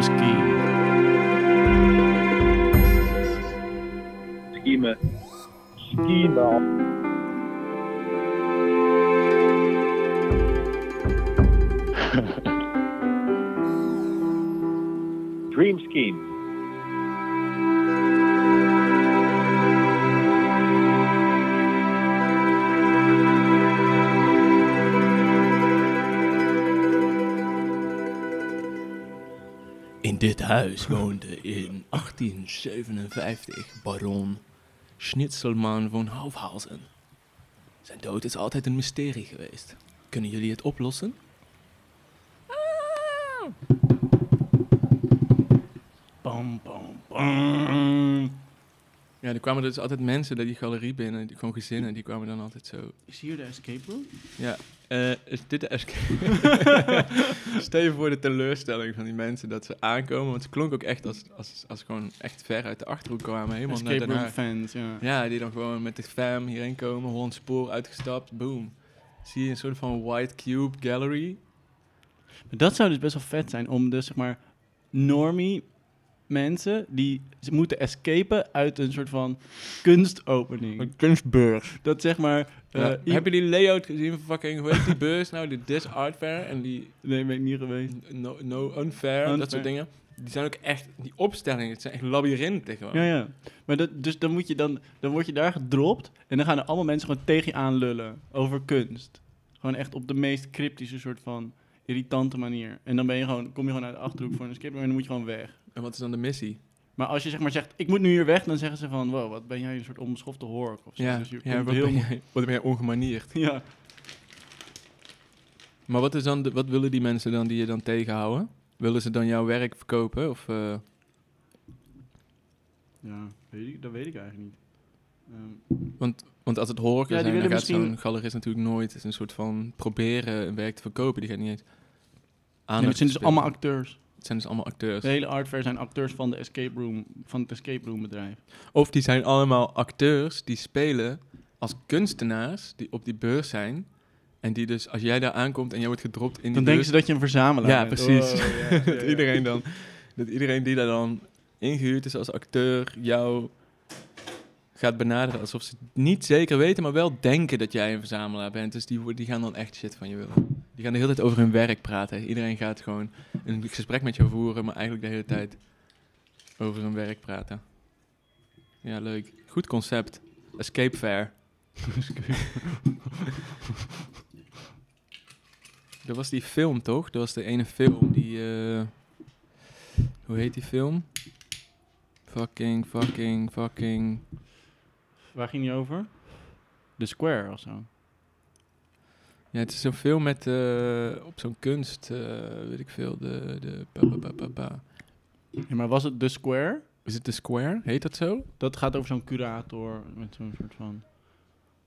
Dream In dit huis woonde in 1857 baron Schnitzelman von Hofhausen. Zijn dood is altijd een mysterie geweest. Kunnen jullie het oplossen? Bam, bam, bam. Ja, er kwamen dus altijd mensen naar die galerie binnen, die, gewoon gezinnen, die kwamen dan altijd zo. Is hier de escape room? Ja, eh, is dit de escape? Stel je voor de teleurstelling van die mensen dat ze aankomen, want ze klonk ook echt als, als, als gewoon echt ver uit de achterhoek kwamen, helemaal naar Escape Den room fans, ja. Ja, die dan gewoon met de fam hierheen komen, Holland Spoor uitgestapt, boom. Zie je een soort van white cube gallery. Maar dat zou dus best wel vet zijn om dus zeg maar normie mensen die ze moeten escapen uit een soort van kunstopening. kunstbeurs. Dat zeg maar. Eh, Ja, heb je die layout gezien van fucking, hoe heet die beurs nou? De Dis Art Fair en die Nee, ben ik niet geweest. No, no Unfair, dat soort dingen. Die zijn ook echt, die opstellingen, het zijn echt labyrinthen gewoon. Ja, ja. Maar dat, dus dan, moet je dan, dan word je daar gedropt en dan gaan er allemaal mensen gewoon tegen je aanlullen over kunst. Gewoon echt op de meest cryptische soort van irritante manier. En dan ben je gewoon, kom je gewoon uit de achterhoek voor een room en dan moet je gewoon weg. En wat is dan de missie? Maar als je zeg maar zegt, ik moet nu hier weg, dan zeggen ze van, wow, wat ben jij een soort onbeschofte hork of zo. Ja, Dus je ja wat, heel ben jij, wat ben jij ongemanierd. Ja, Maar wat, is dan de, wat willen die mensen dan die je dan tegenhouden? Willen ze dan jouw werk verkopen? Of, eh, ja weet ik, dat weet ik eigenlijk niet. Ehm, want, want als het horror Ja, zijn, dan gaat zo'n misschien- galerist natuurlijk nooit een soort van proberen een werk te verkopen. Die gaat niet eens nee, aandacht het zijn dus allemaal acteurs. Het zijn dus allemaal acteurs. De hele art fair zijn acteurs van, de escape room, van het escape room bedrijf. Of die zijn allemaal acteurs die spelen als kunstenaars die op die beurs zijn. En die dus, als jij daar aankomt en jij wordt gedropt in die Dan denken ze dat je een verzamelaar Ja, bent. precies. Oh, ja, ja, dat iedereen dan, dat iedereen die daar dan ingehuurd is als acteur jou gaat benaderen alsof ze het niet zeker weten, maar wel denken dat jij een verzamelaar bent. Dus die, die gaan dan echt shit van je willen. Die gaan de hele tijd over hun werk praten. Iedereen gaat gewoon een gesprek met jou voeren, maar eigenlijk de hele tijd over hun werk praten. Ja, leuk. Goed concept. Escape Fair. Dat was die film, toch? Dat was de ene film die... eh, hoe heet die film? Fucking, fucking, fucking... Waar ging die over? The Square of zo. Ja, het is zo'n film met... eh, op zo'n kunst, eh, weet ik veel, de... de ba, ba, ba, ba, ba. Ja, maar was het The Square? Is het The Square? Heet dat zo? Dat gaat over zo'n curator met zo'n soort van...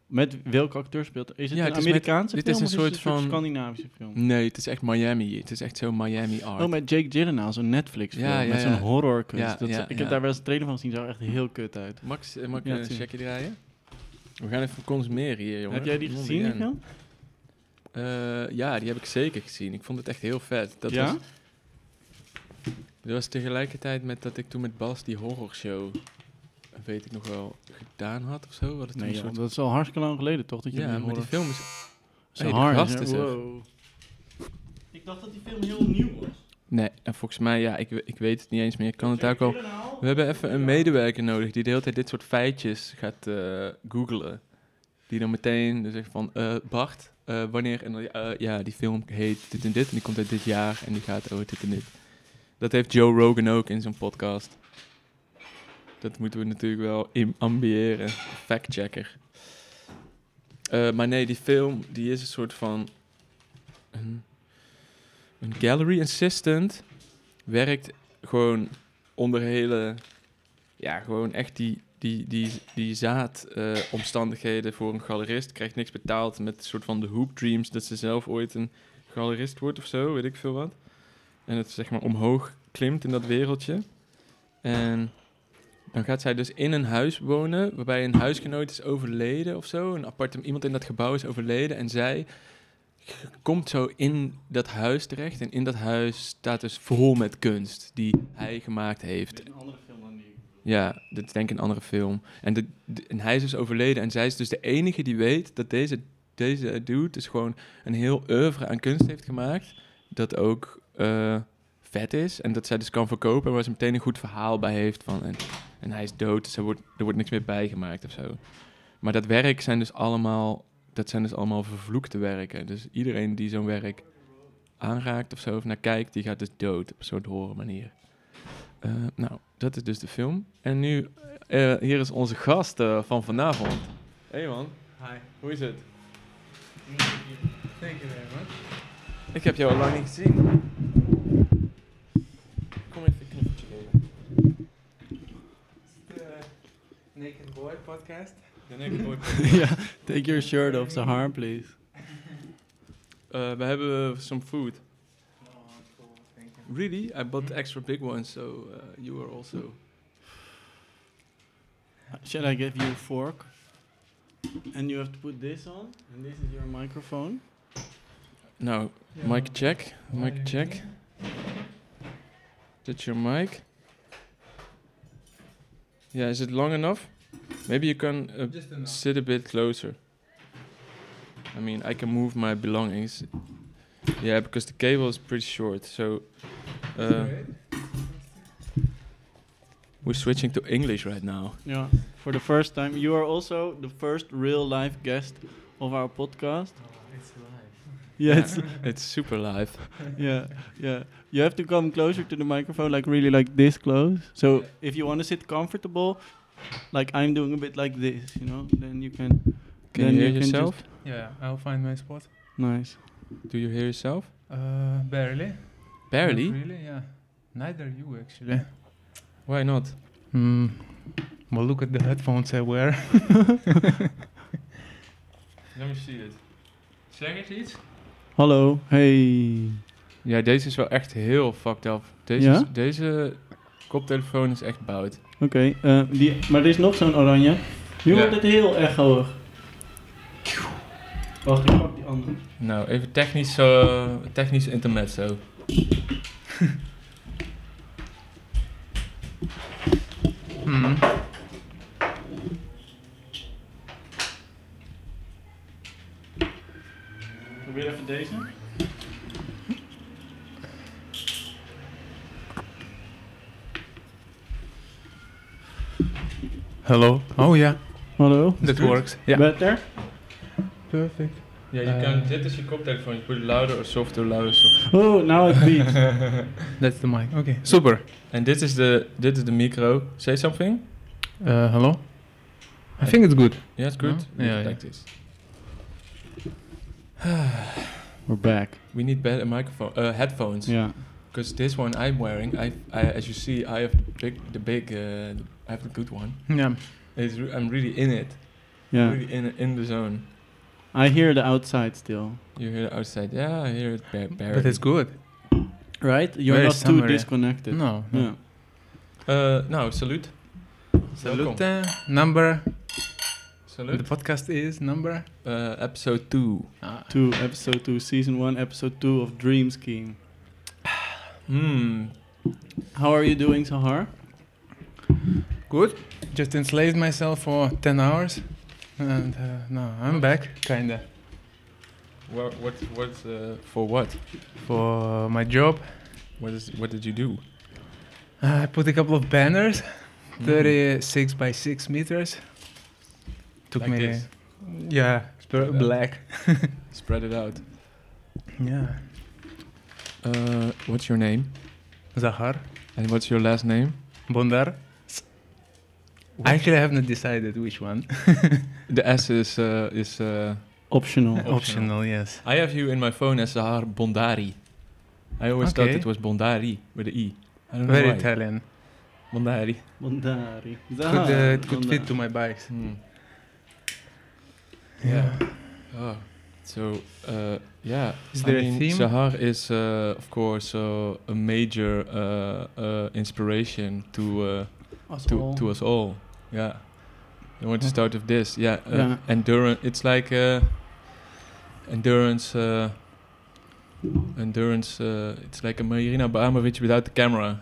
Met welke acteur speelt? Is het Ja, een het is met- Amerikaanse dit film is een of soort van- Scandinavische film? Nee, het is echt Miami. Het is echt zo'n Miami art. Oh, met Jake Gyllenhaal, zo'n Netflix film. Ja, ja, met zo'n. Ja, Dat ik heb daar wel eens een trailer van gezien, zag echt heel kut uit. Max, eh, mag ik een checkje draaien? We gaan even consumeren hier, jongen. heb jij die gezien, die film? Eh, ja, die heb ik zeker gezien. Ik vond het echt heel vet. Dat ja? was, dat was tegelijkertijd met dat ik toen met Bas die horrorshow, weet ik nog wel, gedaan had of zo. Hadden toen Nee, een joh, soort- dat is al hartstikke lang geleden, toch? Dat je ja, die maar die film is... Zo Hey, hard, gast hè? is. Wow. Ik dacht dat die film heel nieuw was. Nee, en volgens mij, ja, ik, ik weet het niet eens meer. Ik kan het ook wel... We hebben even een medewerker nodig die de hele tijd dit soort feitjes gaat eh googlen. Die dan meteen dus zegt van, eh, Bart, eh, wanneer... En eh, ja, die film heet dit en dit en die komt uit dit jaar en die gaat over dit en dit. Dat heeft Joe Rogan ook in zijn podcast. Dat moeten we natuurlijk wel ambiëren. Factchecker. Eh maar nee, die film, die is een soort van... Een, een gallery assistant werkt gewoon onder hele... Ja, gewoon echt die, die, die, die zaadomstandigheden omstandigheden voor een galerist. Krijgt niks betaald met een soort van de hoop dreams... dat ze zelf ooit een galerist wordt of zo, weet ik veel wat. En het zeg maar omhoog klimt in dat wereldje. En dan gaat zij dus in een huis wonen... waarbij een huisgenoot is overleden of zo. Een appartement, iemand in dat gebouw is overleden... en zij komt zo in dat huis terecht. En in dat huis staat dus vol met kunst die hij gemaakt heeft. Een andere. Ja, dat is denk ik een andere film. En, de, en hij is dus overleden. En zij is dus de enige die weet dat deze, deze dude dus gewoon een heel oeuvre aan kunst heeft gemaakt. Dat ook eh, vet is. En dat zij dus kan verkopen. En waar ze meteen een goed verhaal bij heeft. Van, en, hij is dood, dus er wordt, er wordt niks meer bijgemaakt of zo. Maar dat werk zijn dus allemaal, dat zijn dus allemaal vervloekte werken. Dus iedereen die zo'n werk aanraakt of zo, of naar kijkt, die gaat dus dood op soort horror manier. Eh, nou, dat is dus de film. En nu, eh, hier is onze gast eh, van vanavond. Hey man, Hi. hoe is het? Thank you very much. Ik heb jou al lang niet gezien. Kom even een knuffeltje geven. The Naked Boy podcast. De Naked Boy ja, take your shirt off, Sahar, please. Uh, we hebben some food. Really? I bought the extra big one, so uh, you are also. Shall I give you a fork? And you have to put this on, and this is your microphone. Nou, mic check. Mic check. That's your mic. Yeah, is it long enough? Maybe you can uh, sit a bit closer. I mean, I can move my belongings. Yeah, because the cable is pretty short. So uh, we're switching to English right now. Yeah, for the first time. You are also the first real live guest of our podcast. Oh, it's live. Yeah, it's, it's super live. yeah, yeah. You have to come closer to the microphone, like really like this close. So if you want to sit comfortable, like I'm doing a bit like this, you know, then you can. Can then you hear can yourself? Yeah, I'll find my spot. nice. Do you hear yourself? Uh, barely. Barely. Not really, yeah. Neither you actually. Why not? Hmm. Well, look at the headphones I wear. Let me see it. Zeg eens iets. Hallo, hey. Ja, deze is wel echt heel fucked up. Deze, Ja? is- deze koptelefoon is echt bout. Oké, eh, die- maar er is nog zo'n oranje. Nu Ja. wordt het heel echoig. Wacht, ik pak die andere. Nou, even technisch, uh, technisch intermezzo. Hmm. Probeer even deze. Hello. Oh yeah, Hallo. that good? works. Yeah. Better? Perfect. Ja, je Eh. kan, dit is je koptelefoon. Je put it louder or softer, louder, softer. Oh, now it beats. That's the mic. Okay. Super. En dit is de, dit is de micro. Say something? Uh, hello. I think it's good. Yeah, it's good. No? Yeah. like this. We're back. We need better microphone, uh, headphones. Yeah. Because this one I'm wearing, I, I, as you see, I have the big, the big, uh, I have the good one. Yeah. It's re- I'm really in it. Yeah. Really in in the zone. I hear the outside still. You hear it outside? Yeah, I hear it ba- barely. But it's good. Right? You're Very not too summery. disconnected. No. no. Yeah. Uh, nou, salute. Welkom. Salute. Number. Salute. The podcast is number. Uh, episode 2. Ah. Two, episode two, season one, episode two of Dream Scheme. Hmm. How are you doing, Zahar? Good. Just enslaved myself for 10 hours. And uh, no, I'm back, kinda. What, what, uh, for what? For my job. What is, what did you do? I put a couple of banners, Hmm. 36 by 6 meters. Took Like me. this? Yeah, sp- Yeah. black. Spread it out. Yeah. Uh, what's your name? Zahar. And what's your last name? Bondar. Actually, I haven't decided which one. The S is, uh, is, uh, Optional. Optional. Optional, yes. I have you in my phone as Zahar Bondari. I always thought it was Bondari with the E. I don't know Very why. Italian. Bondari. Bondari. Could, uh, it could fit to my bikes. Hmm. Yeah. Oh, so uh, yeah. Is I there a mean, theme? Zahar is, uh, of course, uh, a major uh, uh, inspiration to uh, Us to to us all. Yeah. I want to Yeah. start with this. Yeah. Uh, Yeah. Endurance. It's like uh, endurance. Uh, endurance. Uh, it's like a Marina Abramovic without the camera.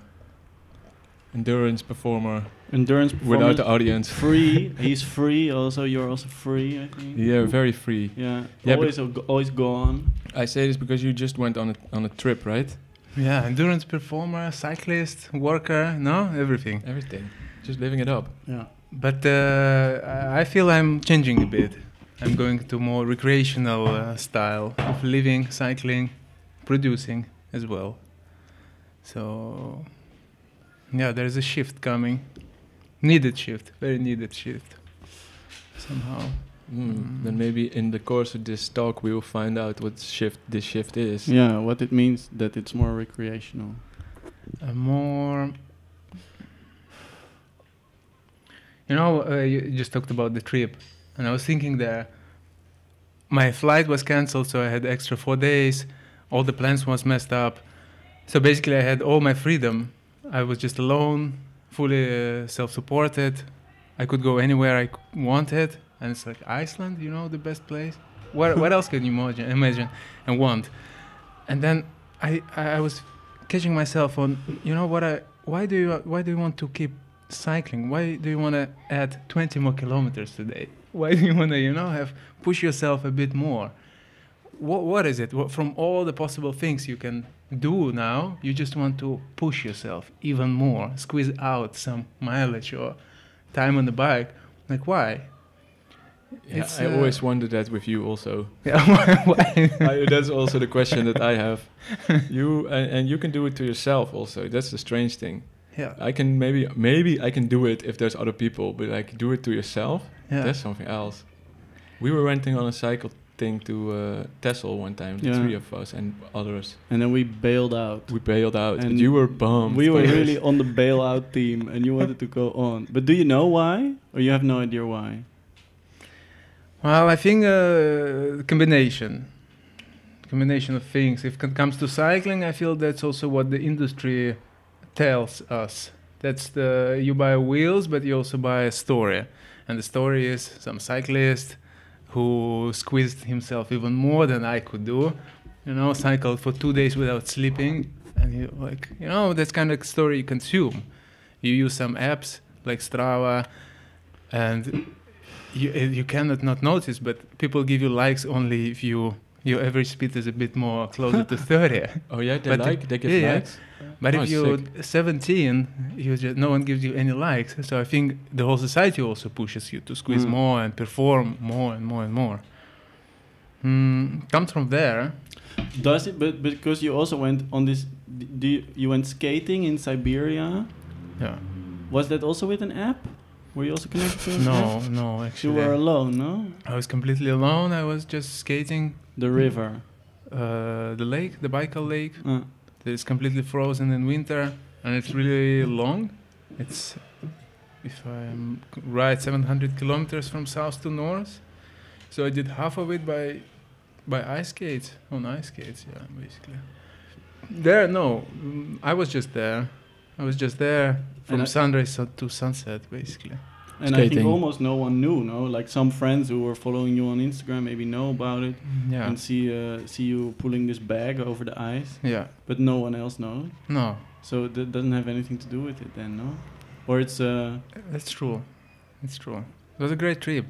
Endurance performer Endurance performer. without the audience. free. He's free. Also, you're also free. I think. Yeah, very free. Yeah. Yeah, but- always, go- always gone. I say this because you just went on a on a trip, right? Yeah, endurance performer, cyclist, worker, no, everything. Everything, just living it up. Yeah. But uh, I I feel I'm changing a bit. I'm going to more recreational uh, style of living, cycling, producing as well. So yeah, there's a shift coming. Needed shift, very needed shift. Somehow. Mm. Mm. Then maybe in the course of this talk we will find out what shift this shift is. Yeah. What it means that it's more recreational. a more you know uh, you just talked about the trip and i was thinking there my flight was cancelled so i had extra four days. All the plans was messed up. So basically i had all my freedom. I was just alone fully uh, self-supported. I could go anywhere I wanted and it's like iceland you know the best place. Where, what else can you imagine, imagine and want? And then I, I I was catching myself on you know what I why do you why do you want to keep cycling why do you want to add 20 more kilometers today why do you want to you know have push yourself a bit more what what is it what, from all the possible things you can do now you just want to push yourself even more squeeze out some mileage or time on the bike like why Yeah, It's, I uh, always wondered that with you also. yeah why, why? I, that's also the question that I have. You and, and you can do it to yourself also. That's the strange thing. Yeah I can maybe maybe I can do it if there's other people, but like do it to yourself. yeah That's something else. We were renting on a cycle thing to uh, Texel one time, the Yeah. three of us and others. And then we bailed out. We bailed out, And but you were bummed. We were really on the bailout team, and you wanted to go on. But do you know why, or you have no idea why? Well, I think uh, combination, combination of things. If it comes to cycling, I feel that's also what the industry tells us. That's the you buy wheels, but you also buy a story, and the story is some cyclist who squeezed himself even more than I could do. You know, cycled for two days without sleeping, and you like, you know, that's kind of story you consume. You use some apps like Strava, and you you cannot not notice, but people give you likes only if you your average speed is a bit more closer to 30. Oh yeah, they But like they give yeah, yeah. likes. But Oh, if you're 17, you just no one gives you any likes. So I think the whole society also pushes you to squeeze Mm. more and perform more and more and more. Mm, comes from there. Does it? But because you also went on this, do you, you went skating in Siberia? Yeah. Was that also with an app? Were you also connected to an No, app? no, You actually. You were alone, no? I was completely alone. I was just skating The river. uh, the lake, the Baikal Lake. Uh, that is completely frozen in winter and it's really long. It's, if I'm right, 700 kilometers from south to north. So I did half of it by by ice skates, on ice skates, yeah, basically. There, no, I was just there. I was just there from sunrise to sunset, basically. And I think almost no one knew, no? Like some friends who were following you on Instagram maybe know about it Yeah, and see uh, see you pulling this bag over the ice, yeah, but no one else knows. no, So that doesn't have anything to do with it then, no? Or it's uh that's true. It's true. It was a great trip.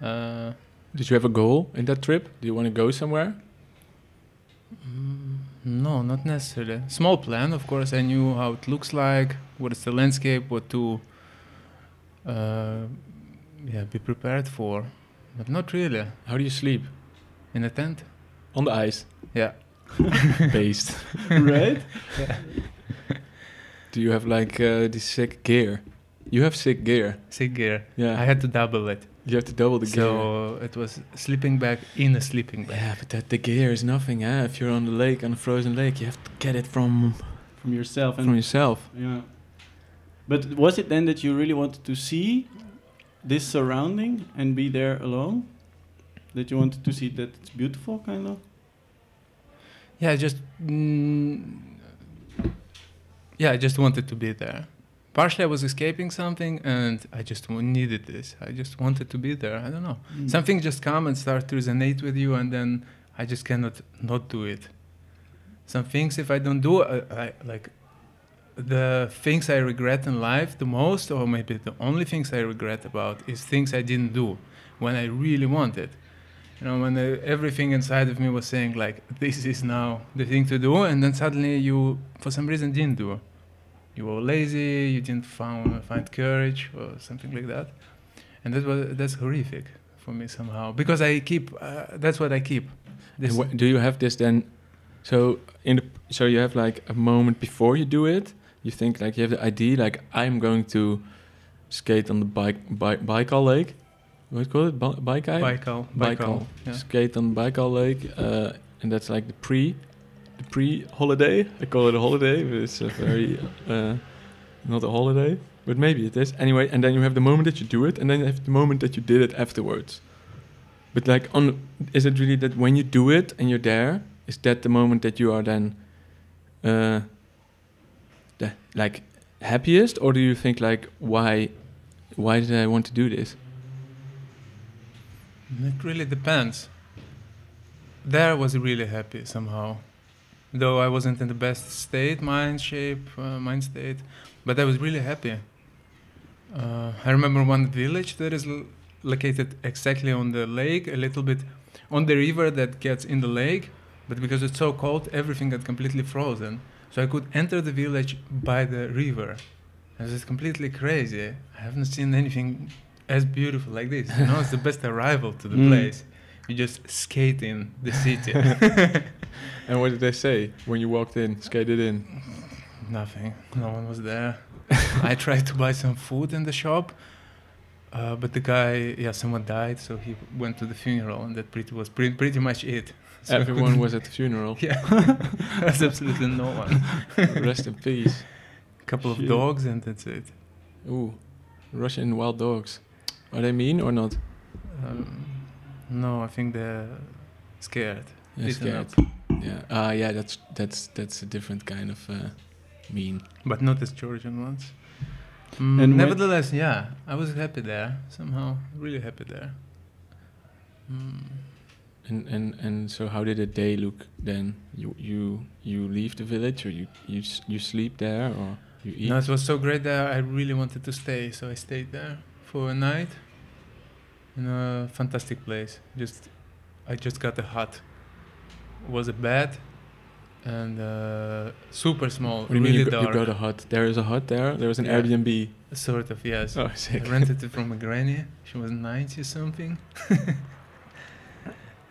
Uh, Did you have a goal in that trip? Do you want to go somewhere? Mm, No, not necessarily. Small plan, of course. I knew how it looks like, what is the landscape, what to, uh, yeah, be prepared for, but not really. How do you sleep? In a tent? On the ice, Yeah. based. right? Yeah. Do you have like uh, the sick gear? You have sick gear. Sick gear. Yeah. I had to double it. you have to double the gear. so it was sleeping bag in a sleeping bag. Yeah, but that the gear is nothing. Eh? If you're on the lake, on a frozen lake, you have to get it from From yourself and from yourself. Yeah. But was it then that you really wanted to see this surrounding and be there alone? That you wanted to see that it's beautiful, kind of? Yeah, I just mm, yeah, I just wanted to be there. Partially, I was escaping something, and I just w- needed this. I just wanted to be there. I don't know. Mm. Something just come and start to resonate with you, and then I just cannot not do it. Some things, if I don't do, I, I like the things I regret in life the most, or maybe the only things I regret about, is things I didn't do when I really wanted. You know, when uh, everything inside of me was saying like, "This is now the thing to do," and then suddenly you, for some reason, didn't do. You were lazy. You didn't found, find courage or something like that, and that was that's horrific for me somehow because I keep. Uh, that's what I keep. This, do you have this then? So in the so you have like a moment before you do it. You think like you have the idea like I'm going to skate on the bike bi- Baikal Lake. What call it? Ba- Baikal. Baikal. Baikal. Yeah. Skate on Baikal Lake, uh, and that's like the pre, the pre-holiday. I call it a holiday, but it's a very uh, not a holiday, but maybe it is. Anyway, and then you have the moment that you do it, and then you have the moment that you did it afterwards. But like, on is it really that when you do it and you're there, is that the moment that you are then, uh, like happiest, or do you think like why, why did I want to do this? It really depends. There I was really happy somehow, though I wasn't in the best state, mind shape, uh, mind state, but I was really happy. Uh, I remember one village that is located exactly on the lake, a little bit on the river that gets in the lake, but because it's so cold, everything got completely frozen. So I could enter the village by the river. It was completely crazy. I haven't seen anything as beautiful like this. You know, it's the best arrival to the Mm. place. You just skate in the city. And what did they say when you walked in, skated in? Nothing. No one was there. I tried to buy some food in the shop, uh, but the guy, yeah, someone died, so he went to the funeral, and that pretty was pretty, pretty much it. So Everyone was at the funeral. Yeah, there's absolutely no one. Rest in peace. A couple of dogs, and that's it. Ooh, Russian wild dogs. Are they mean or not? Um, no, I think they're scared. Yeah, Beaten scared. up. Yeah. Ah, yeah. That's that's that's a different kind of uh, mean. but not as Georgian ones. Mm, And nevertheless, yeah, I was happy there somehow, really happy there. Mm. And and and so how did a day look then? You you you leave the village or you you you sleep there or you eat? No, it was so great there. I really wanted to stay, so I stayed there for a night. In a fantastic place. Just, I just got a hut. It was a bed, and uh, super small, really you, dark. you got a hut? There is a hut there. There was an Yeah. Airbnb. Sort of, yes. Oh, I rented it from a granny. She was 90 something.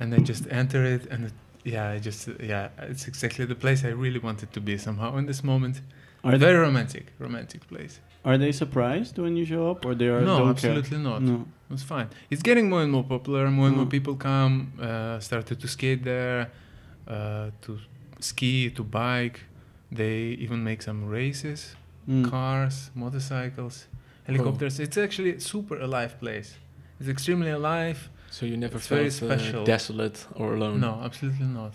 and I just enter it, and it, yeah, I just, yeah, it's exactly the place I really wanted to be somehow in this moment. Are Very romantic, romantic place. are they surprised when you show up, or they are no, absolutely care? not. No. It's fine. It's getting more and more popular. More and more Mm. people come, uh, started to skate there, uh, to ski, to bike. They even make some races, Mm. cars, motorcycles, helicopters. It's actually super alive place. It's extremely alive. So you never It's very felt uh, desolate or alone. No, absolutely not.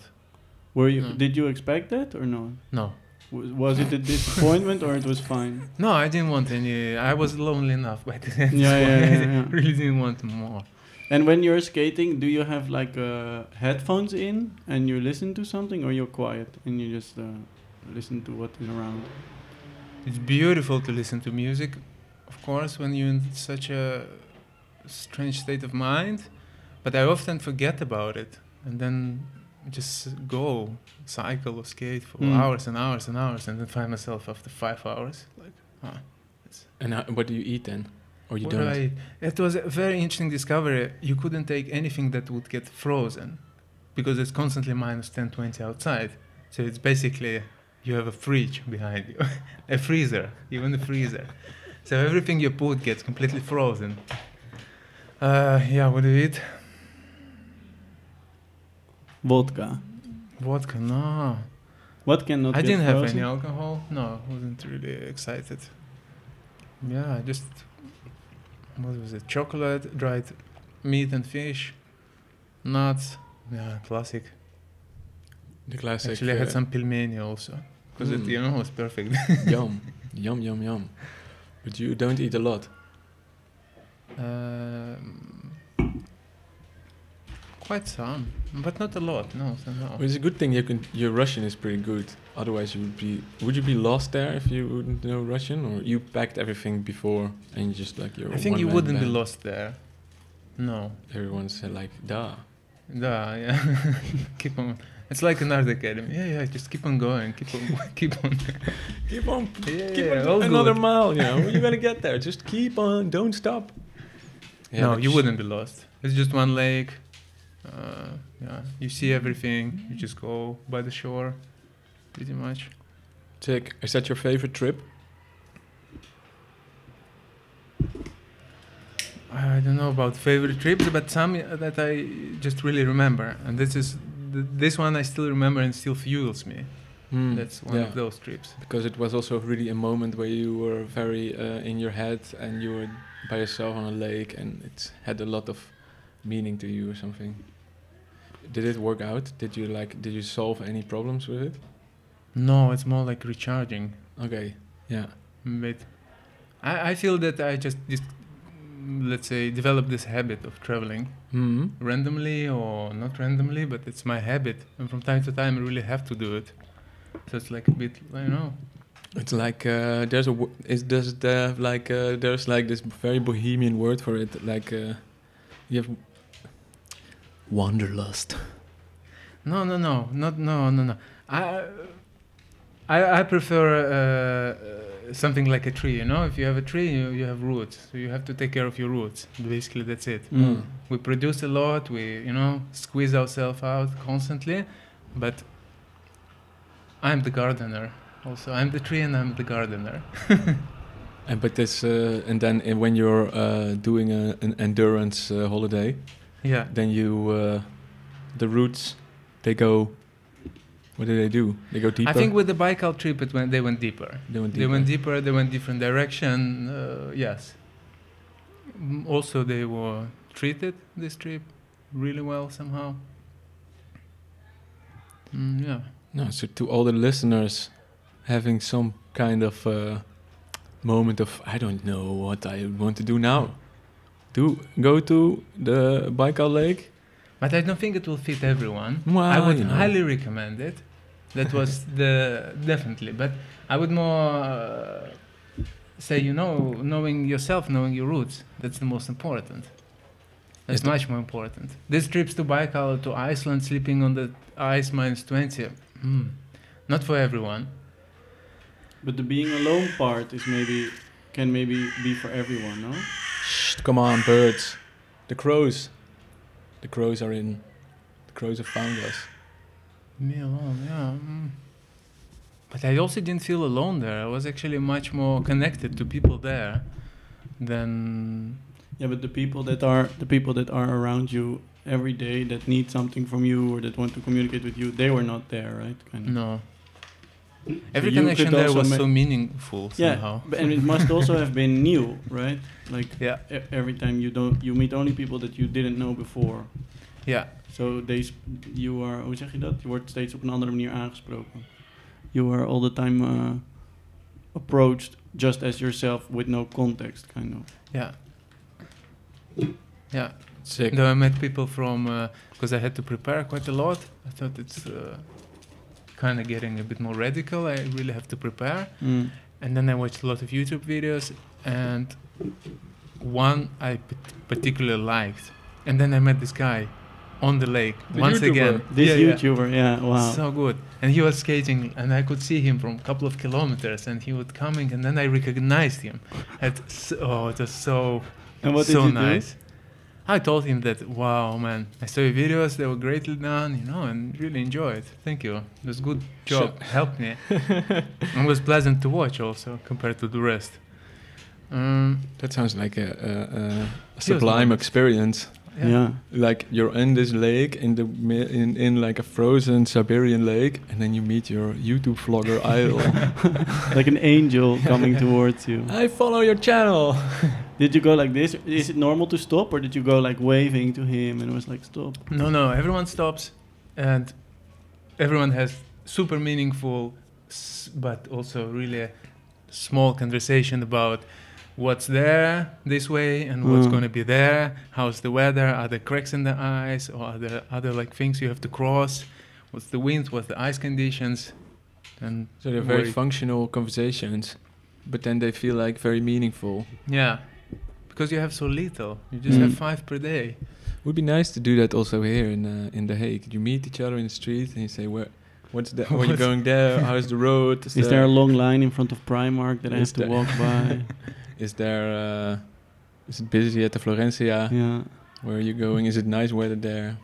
Were you? No. Did you expect that or no? No. Was, was it a disappointment or it was fine? No, I didn't want any. I was lonely enough by the end. Yeah, yeah, yeah, yeah. really didn't want more. And when you're skating, do you have like uh, headphones in and you listen to something, or you're quiet and you just uh, listen to what is around? It's beautiful to listen to music, of course, when you're in such a strange state of mind. But I often forget about it and then just go cycle or skate for Mm. hours and hours and hours, and then find myself after five hours like, huh, And how, what do you eat then? Or you what do don't? I eat? It was a very interesting discovery. You couldn't take anything that would get frozen because it's constantly minus 10, 20 outside. So it's basically you have a fridge behind you, a freezer, even a freezer. So everything you put gets completely frozen. Uh, yeah, what do you eat? Vodka. Vodka, no. What cannot I didn't have frozen? any alcohol. No, I wasn't really excited. Yeah, just what was it? Chocolate, dried meat and fish, nuts. Yeah, classic. The classic. Actually, I had uh, some pelmeni also because it Mm. you know was perfect. yum, yum, yum, yum. But you don't eat a lot. um, Quite some, but not a lot. No, so no. Well, it's a good thing you can. Your Russian is pretty good. Otherwise, you would be. Would you be lost there if you wouldn't know Russian, or you packed everything before and you just like you're. I think you wouldn't be lost there. No. Everyone's uh, like, "Da." Da, yeah. keep on. It's like an art academy. Yeah, yeah. Just keep on going. Keep on. keep on. Keep on. Yeah, Keep yeah, on another good. mile. You know, you're gonna get there. Just keep on. Don't stop. Yeah, no, you wouldn't be lost. It's just one lake. Uh, yeah, you see everything. You just go by the shore, pretty much. Sick. Is that your favorite trip? I don't know about favorite trips, but some that I just really remember, and this is th- this one I still remember and still fuels me. Hmm, That's one yeah. of those trips. because it was also really a moment where you were very uh, in your head and you were by yourself on a lake and it had a lot of meaning to you or something. Did it work out? Did you like? Did you solve any problems with it? No, it's more like recharging. Okay. Yeah. But I, I feel that I just just let's say developed this habit of traveling Hmm. randomly or not randomly, but it's my habit, and from time to time I really have to do it. So it's like a bit, you know. It's like uh, there's a is does it have like uh, there's like this very bohemian word for it like uh, you have wanderlust. No, no, no, not no, no, no. I I, I prefer uh, uh, something like a tree. You know, if you have a tree, you, you have roots, so you have to take care of your roots. Basically, that's it. Mm. We produce a lot. We you know squeeze ourselves out constantly, but I'm the gardener. Also, I'm the tree and I'm the gardener. And but this uh, and then uh, when you're uh, doing a, an endurance uh, holiday, Yeah. then you uh, the roots they go. What do they do? They go deeper. I think with the Baikal trip, it went, they went deeper. they went They deeper. went deeper. They went different direction. Uh, yes. Mm, Also, they were treated this trip really well somehow. Mm, yeah. No, so to all the listeners having some kind of uh, moment of I don't know what I want to do now. Do go to the Baikal Lake. But I don't think it will fit everyone. Well, I would you know. highly recommend it. That was the definitely. But I would more uh, say, you know, knowing yourself, knowing your roots. That's the most important. That's Is the- much more important. These trips to Baikal, to Iceland, sleeping on the ice minus twenty, mm, not for everyone. But the being alone part is maybe can maybe be for everyone, no? Shh, come on, birds. The crows. The crows are in. The crows have found us. Me alone, yeah. Mm. But I also didn't feel alone there. I was actually much more connected to people there than Yeah, but the people that are the people that are around you every day that need something from you or that want to communicate with you, they were not there, right? Kind of. No. So Every you connection could there was so meaningful Yeah, somehow. but- and it must also have been new, right? Like Yeah. e- every time you don't you meet only people that you didn't know before. Yeah. So they sp- you are hoe zeg je dat? Je wordt steeds op een andere manier aangesproken. You are all the time uh, approached just as yourself with no context, kind of. Yeah. Yeah. Sick. Though I met people from because I had to prepare quite a lot. I thought it's uh, kind of getting a bit more radical. I really have to prepare. Mm. And then I watched a lot of YouTube videos, and one I particularly liked. And then I met this guy on the lake The once YouTuber. again. This Yeah, yeah. YouTuber, yeah, wow. So good. And he was skating, and I could see him from a couple of kilometers, and he was coming, and then I recognized him. It, so, oh, it was so, and what so did you nice. I told him that, wow, man, I saw your videos, they were greatly done, you know, and really enjoyed. Thank you. It was good job. Helped me. it was pleasant to watch also compared to the rest. Um, That sounds like a, a, a sublime experience. Do? Yeah. Like you're in this lake in the in in like a frozen Siberian lake, and then you meet your YouTube vlogger idol. like an angel coming towards you. I follow your channel. Did you go like this? Is it normal to stop, or did you go like waving to him and it was like stop? No, no, everyone stops and everyone has super meaningful, s- but also really a small conversation about what's there this way and what's Mm. going to be there. How's the weather? Are there cracks in the ice, or are there other like things you have to cross? What's the wind? What's the ice conditions? And So they're very worry- functional conversations, but then they feel like very meaningful. yeah, because you have so little. You just have Mm. five per day. Would be nice to do that also here in uh, in The Hague. You meet each other in the street and you say, "Where, what's that? Where you going there? How's the road? Is there a long line in front of Primark that I have to walk by? Is there? Uh, is it busy at the Florencia? yeah. Where are you going? Is it nice weather there?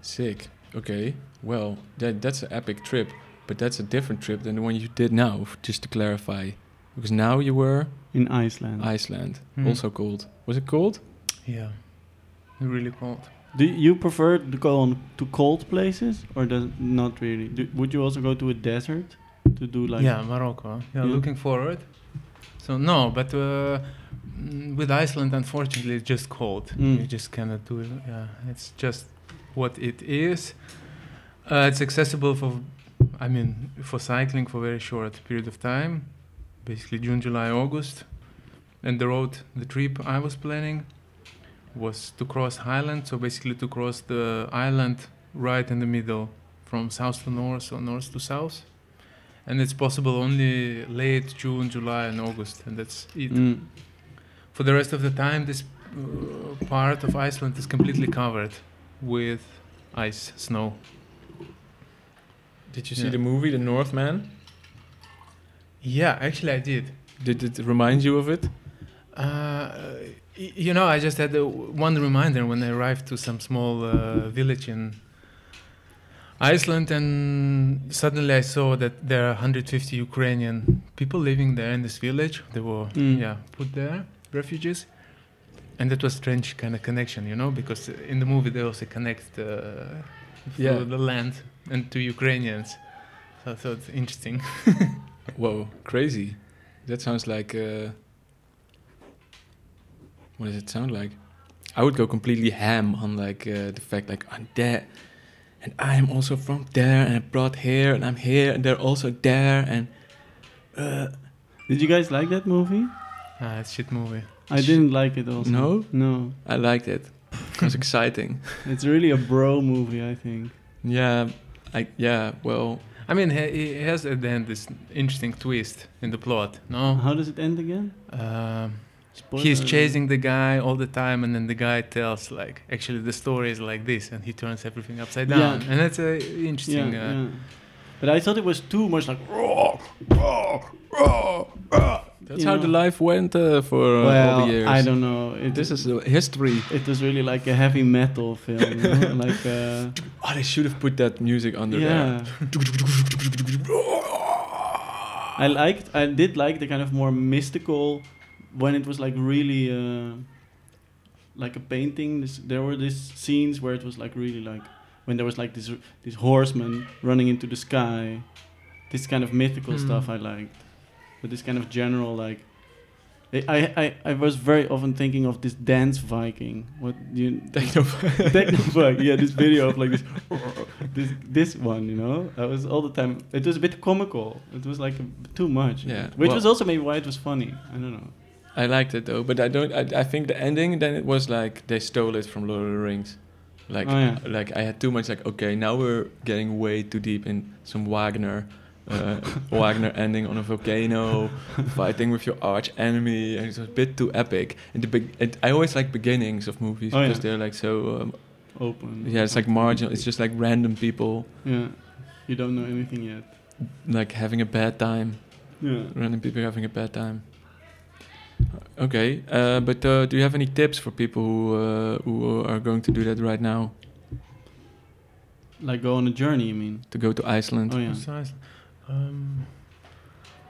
Sick. Okay. Well, that that's an epic trip, but that's a different trip than the one you did now. Just to clarify, because now you were In Iceland. Iceland, Hmm. also cold. Was it cold? Yeah, really cold. Do you prefer to go on to cold places or does not really? Do, would you also go to a desert to do like? yeah, Morocco. Yeah, Yeah. looking forward. So no, but uh, mm, with Iceland, unfortunately, it's just cold. Mm. You just cannot do it. Yeah, it's just what it is. Uh, it's accessible for, I mean, for cycling for very short period of time, basically June, July, August. And the road, the trip I was planning, was to cross Highland. So basically to cross the island right in the middle, from south to north or north to south and it's possible only late June, July, and August, and that's it. Mm. For the rest of the time, this uh, part of Iceland is completely covered with ice, snow. Did you see Yeah. the movie The Northman? Yeah, actually, I did. Did it remind you of it? Uh, y- you know, I just had uh, one reminder when I arrived to some small uh, village in Iceland, and suddenly I saw that there are 150 Ukrainian people living there in this village. They were, Mm. yeah, put there, refugees, and that was strange kind of connection, you know, because in the movie they also connect uh, Yeah. the land and to Ukrainians. So I thought it's interesting. Whoa, crazy. That sounds like. Uh, what does it sound like? I would go completely ham on like uh, the fact like I'm there, and I'm also from there, and I brought here, and I'm here, and they're also there, and uh, Did you guys like that movie? Ah, it's shit movie. I didn't like it also. No? No. I liked it. It was exciting. It's really a bro movie, I think. Yeah, I yeah. Well, I mean, he, he has at the end this interesting twist in the plot. No, How does it end again? um, Spoiler he's chasing the guy all the time, and then the guy tells like, actually, the story is like this, and he turns everything upside down Yeah. and that's a interesting. Yeah, uh, yeah. But I thought it was too much like. "Roar, roar, roar, roar," that's you how know? the life went uh, for uh, all the years. I don't know. It, This is uh, history. It was really like a heavy metal film, you know? like. Uh, Oh, they should have put that music under yeah. I liked. I did like the kind of more mystical, when it was like really. Uh, like a painting. This, there were these scenes where it was like really like when there was like this this horseman running into the sky. This kind of mythical Hmm. stuff I liked, but this kind of general like. I, I, I, was very often thinking of this dance Viking. What you Techno. Techno Viking? Yeah, this video of like this, this this one. You know, I was all the time. It was a bit comical. It was like a, too much. Yeah, which well- was also maybe why it was funny. I don't know. I liked it though, but I don't. I, I think the ending then it was like they stole it from Lord of the Rings. Like, Oh, yeah. like I had too much. Like, okay, now we're getting way too deep in some Wagner, uh, Wagner ending on a volcano, fighting with your arch enemy, and it was a bit too epic. And the big, and I always like beginnings of movies Oh, because yeah. they're like so. Um, Open. yeah, it's like marginal. It's just like random people Yeah, you don't know anything yet. like having a bad time. Yeah. Random people having a bad time. Okay, uh, but uh, do you have any tips for people who uh, who are going to do that right now Like go on a journey. You mean? to go to Iceland? Oh yeah. Precisely. Um,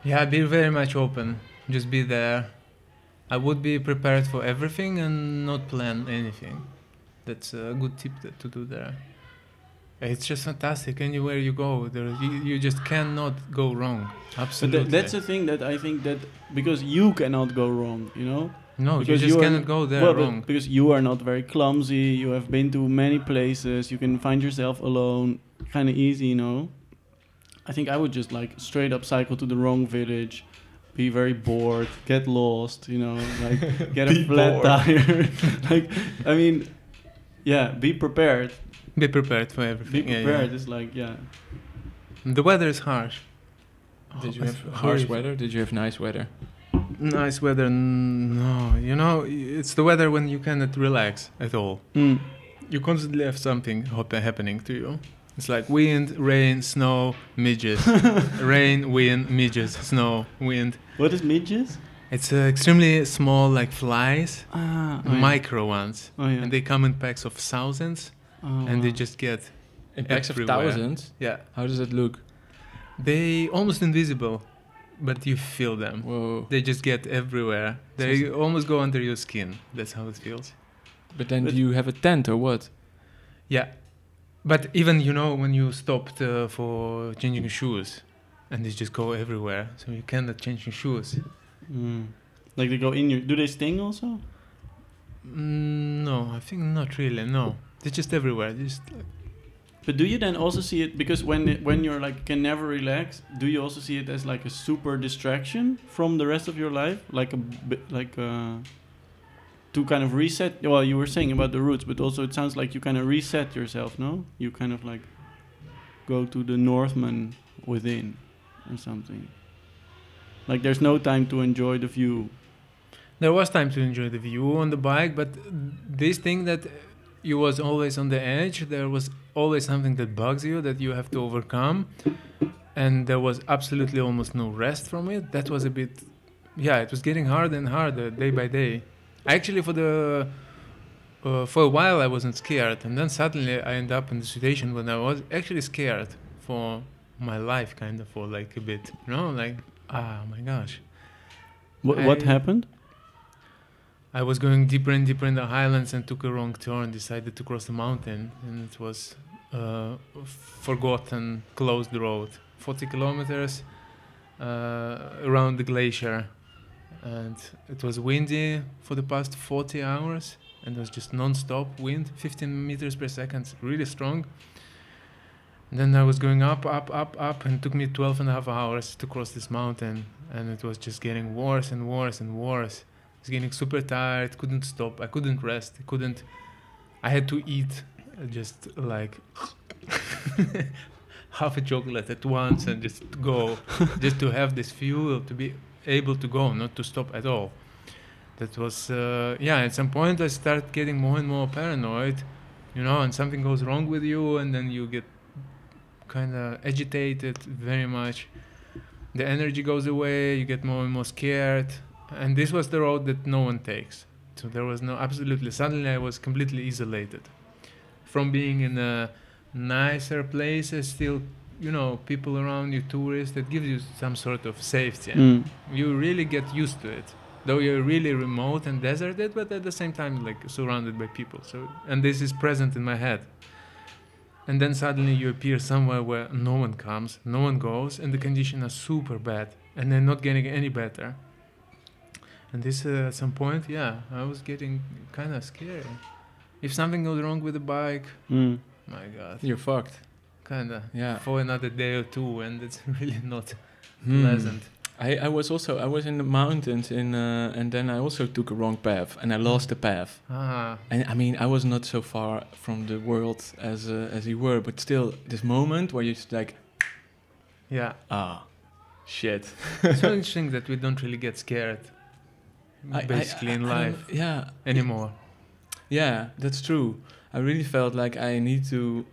yeah, be very much open. Just be there. I would be prepared for everything and not plan anything. That's a good tip that, to do there. It's just fantastic. Anywhere you go, there you, you just cannot go wrong. But Absolutely. that's the thing that I think that because you cannot go wrong, you know. no, you because just you cannot go there well, wrong. because you are not very clumsy. You have been to many places. You can find yourself alone, kind of easy, you know. I think I would just like straight up cycle to the wrong village, be very bored, get lost, you know, like get a flat bored. tire. like, I mean, yeah, be prepared. Be prepared for everything. Yeah, prepared. yeah. It's like, yeah. The weather is harsh. Did you Oh, have harsh horrible. weather? Did you have nice weather? Nice weather, no. You know, it's the weather when you cannot relax at all. Mm. You constantly have something hap- happening to you. It's like wind, rain, snow, midges. rain, wind, midges, snow, wind. What is midges? It's uh, extremely small, like flies, Ah, oh, yeah. micro ones, Oh, yeah. and they come in packs of thousands, oh, and they just get In packs of Everywhere. thousands? yeah. How does it look? They almost invisible, but you feel them. Whoa. They just get everywhere. They almost go under your skin. That's how it feels. But then But- do you have a tent or what? Yeah, but even you know when you stopped uh, for changing shoes, and they just go everywhere, so you cannot change your shoes. Mm. Like they go in your. Do they sting also? Mm, no, I think not really. No, they're just everywhere. Just like, But do you then also see it because when it, when you're like can never relax, do you also see it as like a super distraction from the rest of your life, like a bit like uh to kind of reset? Well, you were saying about the roots, but also it sounds like you kind of reset yourself. No, you kind of like go to the Northman within or something. Like there's no time to enjoy the view. there was time to enjoy the view on the bike, but this thing that you was always on the edge, there was always something that bugs you that you have to overcome, and there was absolutely almost no rest from it. That was a bit, yeah, it was getting harder and harder day by day. Actually, for the uh, for a while I wasn't scared, and then suddenly I end up in the situation when I was actually scared for my life, kind of for like a bit, you know, like ah my gosh. What what happened? I was going deeper and deeper in the highlands and took a wrong turn, decided to cross the mountain, and it was uh, forgotten, closed road. 40 kilometers uh, around the glacier, and it was windy for the past 40 hours, and it was just non-stop wind, 15 meters per second, really strong. And then I was going up, up, up, up, and it took me 12 and a half hours to cross this mountain, and it was just getting worse and worse and worse was getting super tired couldn't stop i couldn't rest i couldn't i had to eat just like half a chocolate at once and just go just to have this fuel to be able to go not to stop at all. That was uh, yeah at some point i start getting more and more paranoid you know and something goes wrong with you and then you get kind of agitated very much. The energy goes away you get more and more scared and this was the road that no one takes. So there was no absolutely suddenly i was completely isolated from being in a nicer places still you know people around you tourists that gives you some sort of safety. Mm. you really get used to it though you're really remote and deserted but at the same time like surrounded by people. So and this is present in my head. And then suddenly you appear somewhere where no one comes no one goes and the conditions are super bad and they're not getting any better and this uh, at some point yeah i was getting kind of scared. if something goes wrong with the bike Mm. my god You're fucked. kind of Yeah. for another day or two and it's really not Hmm. pleasant I, I was also I was in the mountains in uh, and then I also took a wrong path and I lost the path. ah And I mean I was not so far from the world as uh, as you were, but still this moment where you just like yeah ah shit. it's so interesting that we don't really get scared I- I- basically in I- I don't- life yeah, anymore yeah, that's true. I really felt like I need to.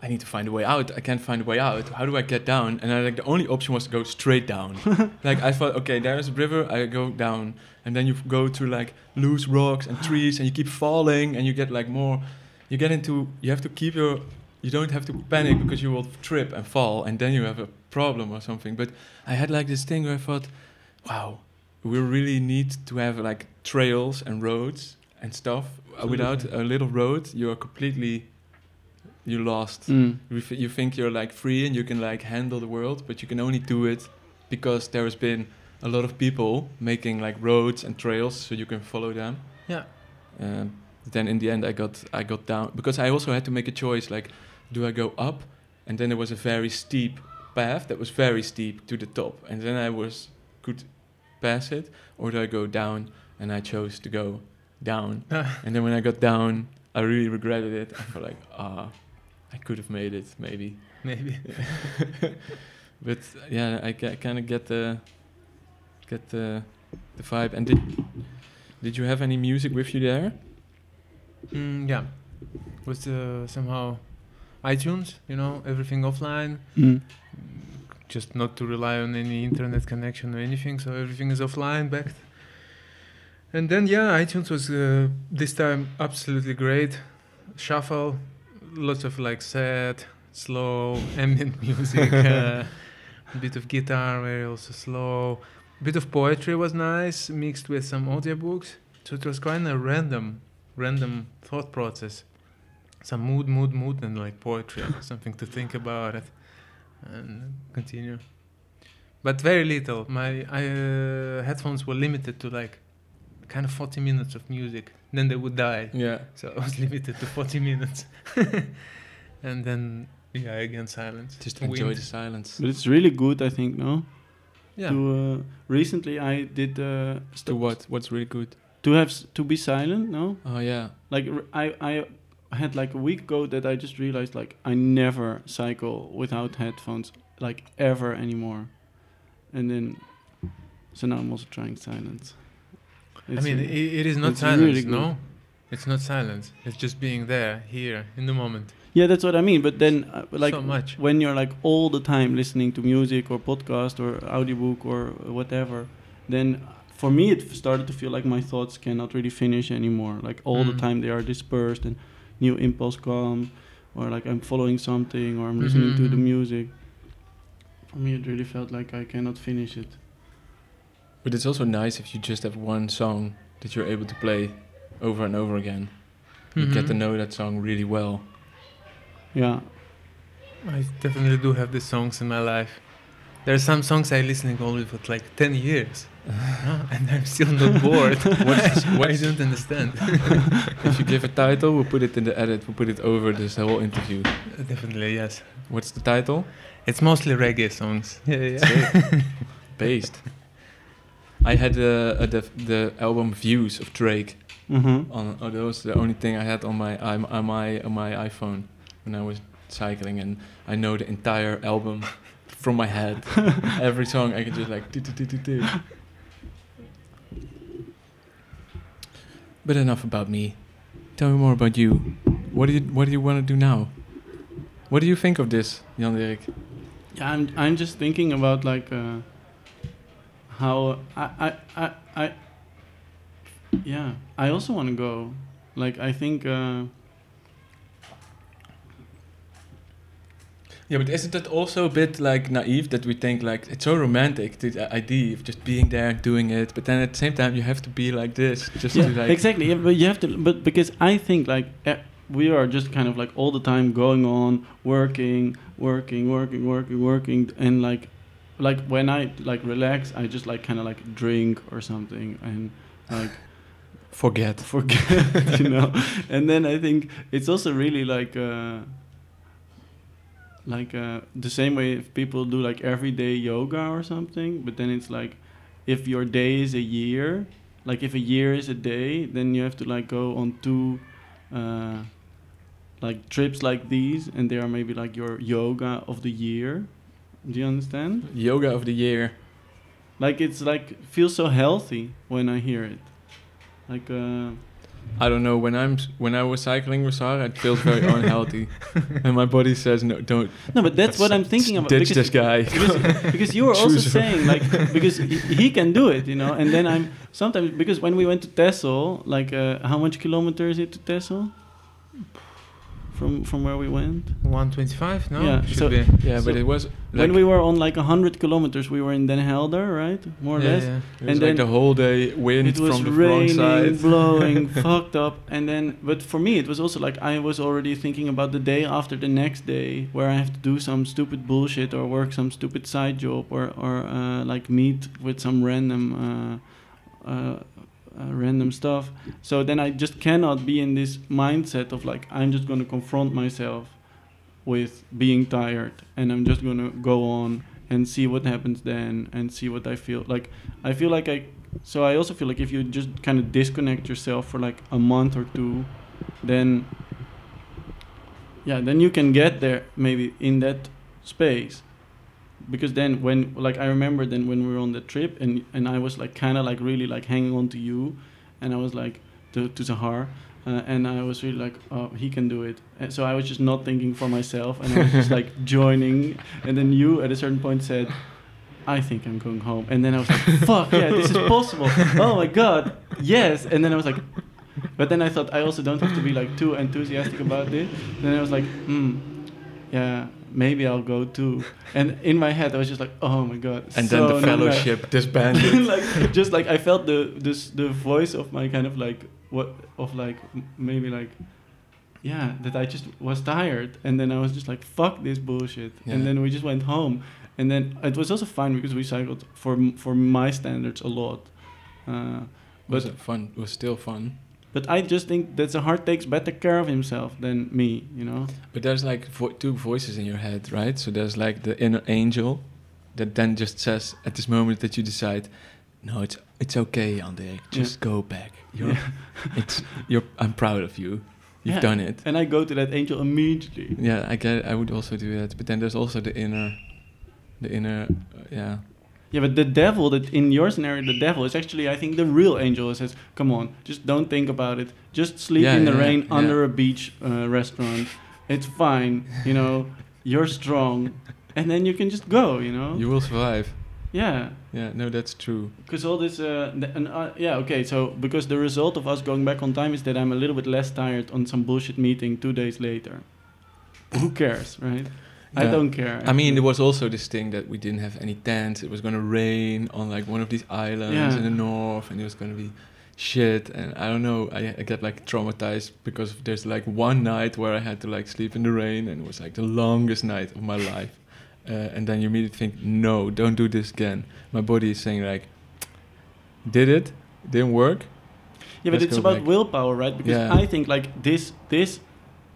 I need to find a way out. I can't find a way out. How do I get down? And I like the only option was to go straight down. like I thought, okay, there's a river. I go down, and then you go to like loose rocks and trees, and you keep falling, and you get like more. You get into. You have to keep your. You don't have to panic because you will trip and fall, and then you have a problem or something. But I had like this thing where I thought, wow, we really need to have like trails and roads and stuff. Uh, Without a little road, you are completely you lost. Mm. You think you're like free and you can like handle the world, but you can only do it because there has been a lot of people making like roads and trails so you can follow them. Yeah. Um, then in the end, I got I got down because I also had to make a choice. Like, do I go up? And then there was a very steep path that was very steep to the top, and then I was could pass it, or do I go down? And I chose to go down. and then when I got down, I really regretted it. I felt like ah, I could have made it maybe. Maybe. but yeah, I kind of get the get the the vibe. And did did you have any music with you there? Mm, yeah. Was uh, somehow iTunes, you know, everything offline. Mm. Just not to rely on any internet connection or anything, so everything is offline backed. And then yeah, iTunes was uh, this time absolutely great. Shuffle, lots of like sad, slow ambient music, uh, a bit of guitar, very also slow. A bit of poetry was nice, mixed with some audiobooks. So it was kind of random, random thought process. Some mood, mood, mood, and like poetry, something to think about it, and continue. But very little. My I, uh, headphones were limited to like kind of 40 minutes of music. Then they would die. Yeah. So I was limited to 40 minutes. and then, yeah, again, silence. Just Wind. enjoy the silence. But it's really good, I think. No. Yeah. To uh, recently, I did uh, To what? What's really good? to have s- to be silent. No. Oh yeah. like r- I I had like a week ago that I just realized like I never cycle without headphones like ever anymore, and then so now I'm also trying silence. I mean, it, it is not silence, really no? It's not silence. It's just being there, here, in the moment. yeah, that's what I mean. But then uh, like so much. when you're like all the time listening to music or podcast or audiobook or whatever, then for me it started to feel like my thoughts cannot really finish anymore. Like all the Mm. time they are dispersed and new impulse come, or like I'm following something or I'm listening to the Mhm. music. For me, it really felt like I cannot finish it. But it's also nice if you just have one song that you're able to play over and over again. You get to Mhm. know that song really well. Yeah, I definitely do have these songs in my life. There are some songs I listening only for like 10 years. no, and I'm still not bored. What's- I don't understand. if you give a title, we'll put it in the edit. We'll put it over this whole interview. definitely, yes. What's the title? It's mostly reggae songs. Yeah, yeah. Based. I had uh, uh, the the album Views of Drake mm-hmm. on. Oh, that was the only thing I had on my on on my on my iPhone when I was cycling, and I know the entire album from my head. Every song I could just like. But enough about me. Tell me more about you. What do you What do you want to do now? What do you think of this, Jan Dirk? Yeah, I'm I'm just thinking about like uh, how I I I, I yeah I also want to go. Like I think uh, Yeah, but isn't that also a bit like naive that we think like it's so romantic the idea of just being there and doing it, but then at the same time you have to be like this just yeah to like exactly. Yeah, but you have to. But because I think like eh, we are just kind of like all the time going on working, working, working, working, working, and like like when I like relax, I just like kind of like drink or something and like. forget. forget, you know. And then I think it's also really like uh, like uh, the same way if people do like everyday yoga or something, but then it's like if your day is a year, like if a year is a day, then you have to like go on two uh, like trips like these, and they are maybe like your yoga of the year. Do you understand? Yoga of the year. Like it's like feels so healthy when I hear it. Like uh, I don't know when I'm when I was cycling with Sarah, it feels very unhealthy, and my body says no, don't. no, but that's what I'm thinking about. Ditch because- this guy. because, because you were also Choose- saying like because he, he can do it, you know. And then I'm sometimes because when we went to Texel, like uh, how much kilometers is it to Texel? From from where we went. 125? No? Yeah, Should so- be. yeah, but it was like, when we were on like hundred kilometers, we were in Den Helder, right? More or Yeah, less. yeah. it was and like then the whole day wind It was from the wrong raining, side. blowing, fucked up, and then. But for me, it was also like I was already thinking about the day after the next day, where I have to do some stupid bullshit or work some stupid side job or or uh, like meet with some random. Uh, uh, uh, random stuff. So then I just cannot be in this mindset of like I'm just going to confront myself with being tired, and I'm just gonna go on and see what happens then, and see what I feel like. I feel like I. So I also feel like if you just kind of disconnect yourself for like a month or two, then yeah, then you can get there maybe in that space. Because then when like I remember then when we were on the trip and and I was like kind of like really like hanging on to you, and I was like to to Zahar, uh, and I was really like oh he can do it. And so I was just not thinking for myself, and I was just like joining. And then you at a certain point said. I think I'm going home, and then I was like, "Fuck yeah, this is possible! Oh my god, yes!" And then I was like, but then I thought I also don't have to be like too enthusiastic about this. Then I was like, hmm, yeah, maybe I'll go too. And in my head, I was just like, oh my god. And so then the fellowship disbanded. like just like I felt the this the voice of my kind of like what of like maybe like yeah that I just was tired and then I was just like fuck this bullshit Yeah. and then we just went home and then it was also fine because we cycled for for my standards a lot. Uh, was but it fun? Was still fun. But I just think that the heart takes better care of himself than me, you know? But there's like vo- two voices in your head, right? So there's like the inner angel that then just says at this moment that you decide, no, it's it's okay, André. Just go back. You're, Yeah. it's you're. I'm proud of you. You've Yeah. done it. And I go to that angel immediately. Yeah, I get. I would also do that. But then there's also the inner, the inner. Uh, yeah. Yeah, but the devil, that in your scenario, the devil is actually, I think, the real angel. It says, "Come on, just don't think about it. Just sleep Yeah, in the yeah, rain yeah. under a beach uh, restaurant. It's fine. You know, you're strong, and then you can just go. You know. You will survive. yeah, Yeah. No, that's true. because all this. Uh, th- and uh, yeah, okay. So because the result of us going back on time is that I'm a little bit less tired on some bullshit meeting two days later. Who cares, right? I don't care. I mean, there was also this thing that we didn't have any tents. It was gonna rain on like one of these islands in the north, and it was gonna be shit. And I don't know. I, I get like traumatized because there's like one night where I had to like sleep in the rain, and it was like the longest night of my life. Uh, and then you immediately think, no, don't do this again. My body is saying like, did it? Didn't work. Yeah, but Let's it's about back. willpower, right? Because Yeah. I think like this this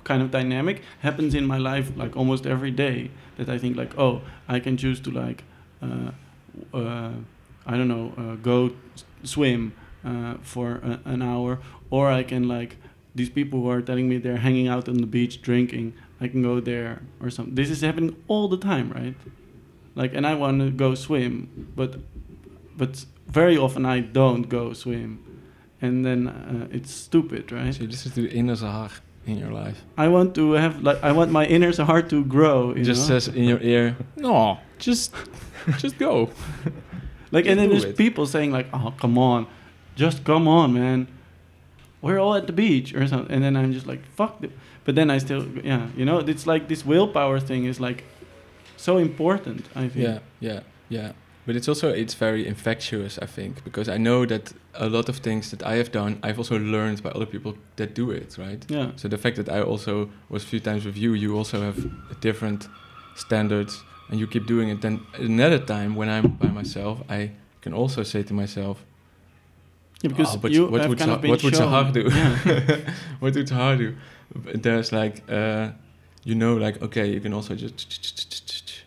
kind of dynamic happens in my life like almost every day. That I think like, oh, I can choose to like, uh, uh, I don't know, uh, go swim uh, for a, an hour, or I can like these people who are telling me they're hanging out on the beach drinking. I can go there or something. This is happening all the time, right? Like, and I want to go swim, but but very often I don't go swim and then uh, it's stupid, right? So listen to the inner Zahar in your life. I want to have like I want my inner heart to grow. You just know? says in your ear, no, just, just go. like, and then there's it. people saying like, "Oh, come on, just come on, man. We're all at the beach or something." And then I'm just like, "Fuck." The-. But then I still, yeah, you know, it's like this willpower thing is like so important. I think. Yeah, yeah, yeah. But it's also it's very infectious, I think, because I know that a lot of things that I have done, I've also learned by other people that do it, right? Yeah. So the fact that I also was a few times with you, you also have a different standards, and you keep doing it. Then another time when I'm by myself, I can also say to myself, Yeah, because "Oh, but you what would kind of what would do? Yeah. what would Zahar do? There's like, uh, you know, like okay, you can also just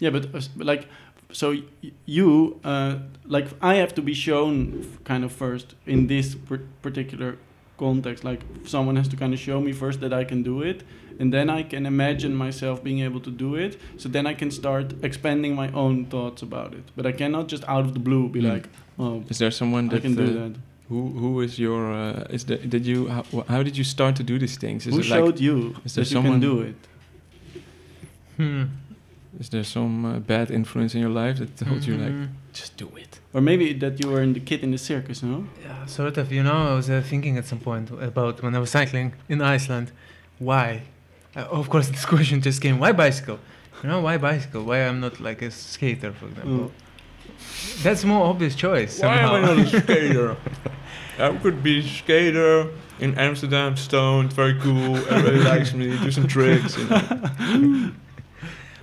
Yeah, but uh, like, so y- you, uh, like, I have to be shown f- kind of first in this per- particular context. Like, someone has to kind of show me first that I can do it, and then I can imagine myself being able to do it. So then I can start expanding my own thoughts about it. But I cannot just out of the blue be Mm. like, oh, Is there someone I that can do uh, that. Who who is your uh, is the, did you how, how did you start to do these things? Is Who it showed like you is there that you can do it? Hmm. Is there some uh, bad influence in your life that told you like Mhm. just do it? Or maybe that you were in the kid in the circus, no? Yeah, sort of. You know, I was uh, thinking at some point about when I was cycling in Iceland. Why? Uh, of course, this question just came. Why bicycle? You know, why bicycle? Why I'm not like a skater, for example? That's more obvious choice. Why somehow. Am I not a skater? I could be a skater in Amsterdam, stoned, very cool. Everybody likes me. Do some tricks. You know.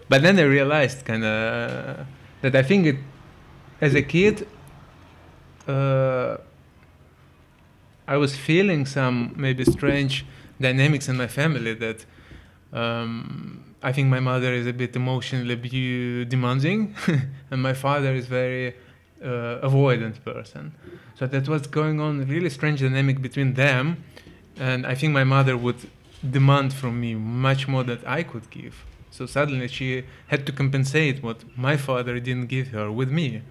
But then I realized kind of that I think it, as a kid, uh, I was feeling some maybe strange dynamics in my family that um, I think my mother is a bit emotionally demanding, and my father is very uh, avoidant person. So that was going on really strange dynamic between them, and I think my mother would demand from me much more that I could give. So suddenly she had to compensate what my father didn't give her with me.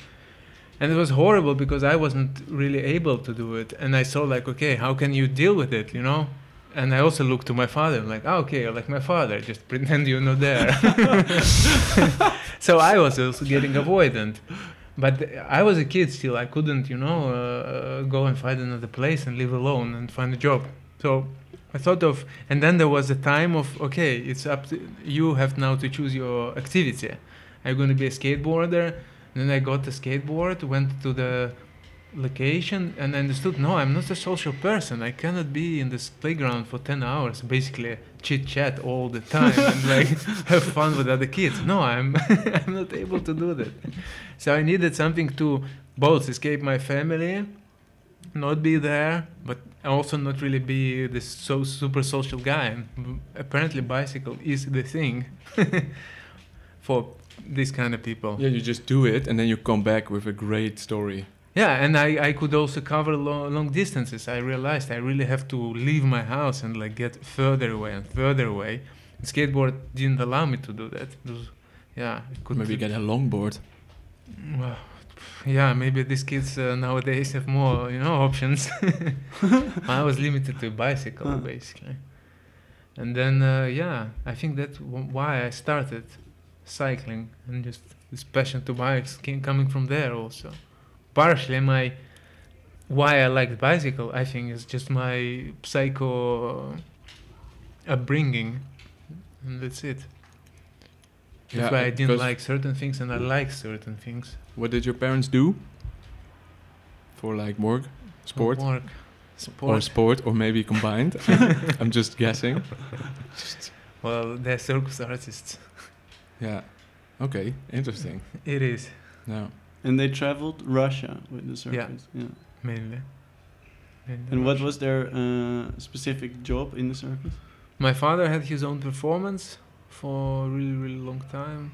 And it was horrible because I wasn't really able to do it. And I saw like, okay, how can you deal with it, you know? And I also looked to my father, like, oh, okay, like my father, just pretend you're not there. so I was also getting avoidant. But I was a kid still. I couldn't, you know, uh, go and find another place and live alone and find a job. So I thought of, and then there was a time of, okay, it's up to you. Have now to choose your activity. Are you going to be a skateboarder? And then I got the skateboard, went to the location, and I understood. No, I'm not a social person. I cannot be in this playground for ten hours, basically chit chat all the time and like have fun with other kids. No, I'm I'm not able to do that. So I needed something to both escape my family, not be there, but also not really be this so super social guy. And apparently, bicycle is the thing for these kind of people. Yeah, you just do it and then you come back with a great story. Yeah, and I, I could also cover long, long distances. I realized I really have to leave my house and like get further away and further away. Skateboard didn't allow me to do that. Was- yeah, could Maybe get a longboard. Well, yeah, maybe these kids uh, nowadays have more, you know, options. I was limited to bicycle Huh. basically, and then uh, yeah, I think that's why I started cycling and just this passion to bikes came coming from there also. Partially my why I liked bicycle, I think, is just my psycho upbringing, and that's it. That's Yeah, why I didn't like certain things and I like certain things. What did your parents do for like work, sport, Work. or Sport. sport, or maybe combined? I'm just guessing. Well, they're circus artists. Yeah. Okay. Interesting. It is, Yeah. And they traveled Russia with the circus. Yeah. mainly. Mainly And what was their uh, specific job in the circus? My father had his own performance for a really, really long time.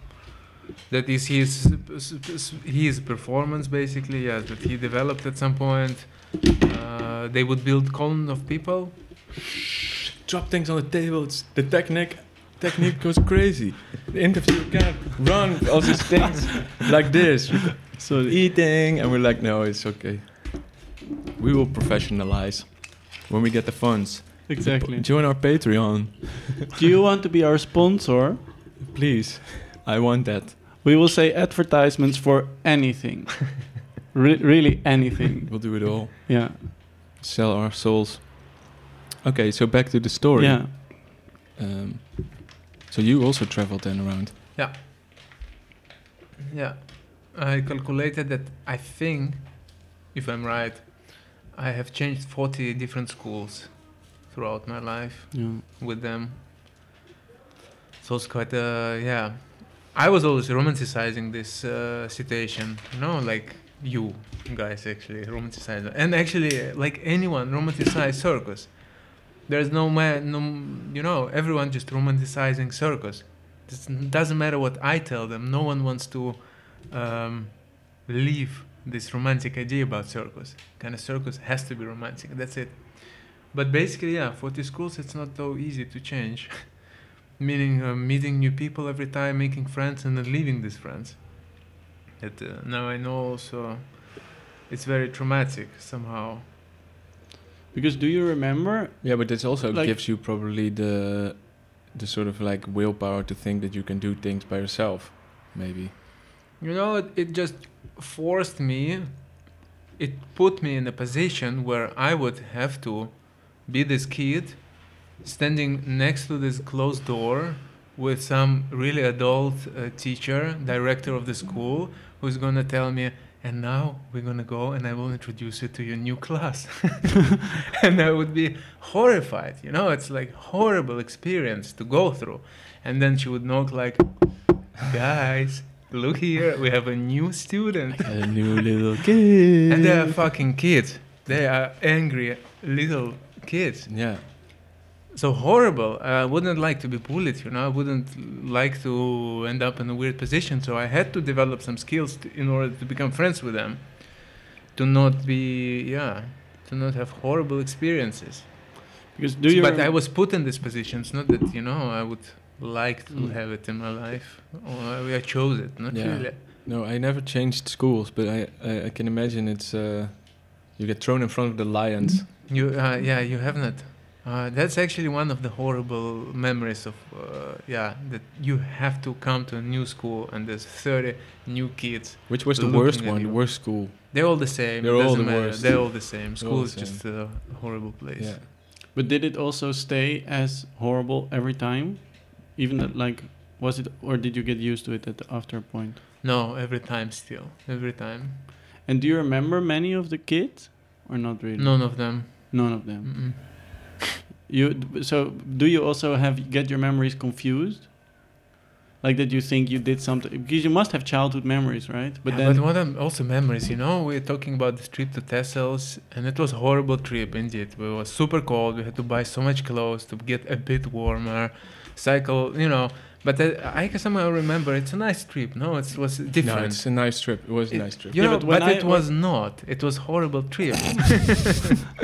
That is his his performance basically. Yes, that he developed at some point. Uh, they would build column of people. Drop things on the table. It's the technique. Technique goes crazy. The interview can't run all these things like this. So Eating, and we're like, no, it's okay. We will professionalize when we get the funds. exactly. Join our Patreon, Do you want to be our sponsor? please. I want that. We will say advertisements for anything. Re- really anything. We'll do it all. Yeah. Sell our souls. Okay, so back to the story. Yeah. Um, so you also traveled then around. Yeah, Yeah. I calculated that I think, if I'm right, I have changed 40 different schools throughout my life. Yeah. with them. So it's quite uh yeah. I was always romanticizing this uh, situation, you know, like you guys actually romanticize and actually uh, like anyone romanticize circus. There's no man, no you know, everyone just romanticizing circus. It doesn't matter what I tell them. No one wants to um, leave this romantic idea about circus. Kind of circus has to be romantic. That's it. But basically, yeah, for the schools, it's not so easy to change. Meaning, uh, meeting new people every time, making friends, and then leaving these friends. That uh, now I know also it's very traumatic somehow. Because do you remember? Yeah, but this also Like- gives you probably the the sort of like willpower to think that you can do things by yourself, maybe. You know, it, it just forced me, it put me in a position where I would have to be this kid standing next to this closed door with some really adult uh, teacher, director of the school, who's gonna tell me, and now we're gonna go and I will introduce you to your new class. and I would be horrified, you know, it's like horrible experience to go through. And then she would note like, guys, look here, we have a new student. A new little kid. And they are fucking kids. They are angry little kids. yeah. So horrible. I wouldn't like to be bullied, you know. I wouldn't like to end up in a weird position. So I had to develop some skills to, in order to become friends with them, to not be, yeah, to not have horrible experiences. Because do you? but I was put in these positions, not that you know I would like to Mm. have it in my life, or I chose it. Not Yeah. really. No, I never changed schools, but I, I, I can imagine it's uh, you get thrown in front of the lions. You, uh, yeah, you have not. Uh, that's actually one of the horrible memories of, uh, yeah, that you have to come to a new school and there's 30 new kids. Which was the worst one? The you. worst school? They're all the same. They're it all the matter. worst. They're all the same. School all the is just a horrible place. Yeah. But did it also stay as horrible every time? Even that, like, was it, or did you get used to it at the, after point? No, every time still. Every time. And do you remember many of the kids, or not really? None of them. None of them. Mm-mm. You so do you also have get your memories confused? Like that you think you did something because you must have childhood memories, right? But Yeah, then but what are also memories, you know? We're talking about this trip to Texels, and it was a horrible trip indeed. It was super cold. We had to buy so much clothes to get a bit warmer, cycle, you know. But I can somehow remember it's a nice trip. No, it was different. No, it's a nice trip. It was a It- nice trip. You Yeah, know, but but, I- it was not. It was horrible trip.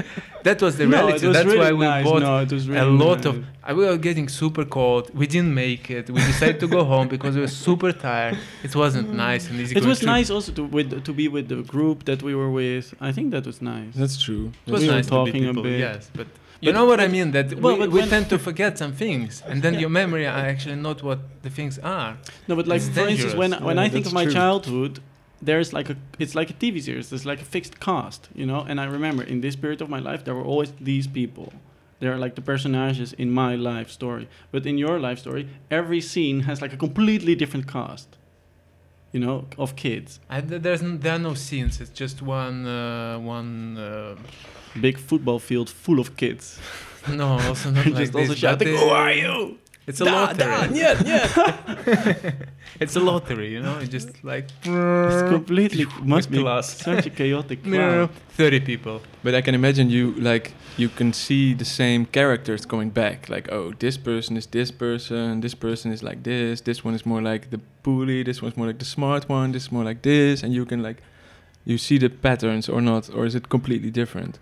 that was the no, reality. was That's really why we nice. bought no, it was really a lot nice. of. Uh, we were getting super cold. We didn't make it. We decided to go home because we were super tired. It wasn't nice and easy. It was trip. nice also to with to be with the group that we were with. I think that was nice. That's true. It was We were nice talking a to be people, bit. yes, but you know what I mean. That Well, we, we tend to forget some things, and then your memory are actually not what the things are. No, but like It's for instance, when dangerous. when I think of my true. childhood, there's like a it's like a TV series. There's like a fixed cast, you know. And I remember in this period of my life, there were always these people. They're like the personages in my life story. But in your life story, every scene has like a completely different cast. You know, of kids. I, there's n- there are no scenes. It's just one uh, one. Uh, Big football field full of kids. no, also not like Just also this, shouting, but, "Who are you?" It's a Da, lottery. da, yeah, yeah. it's a lottery, you know. It's just like it's completely must be class. such a chaotic No, no, no, thirty people. But I can imagine you like you can see the same characters going back. Like, oh, this person is this person, this person is like this, this one is more like the bully, this one's more like the smart one, this is more like this, and you can like you see the patterns or not, or is it completely different?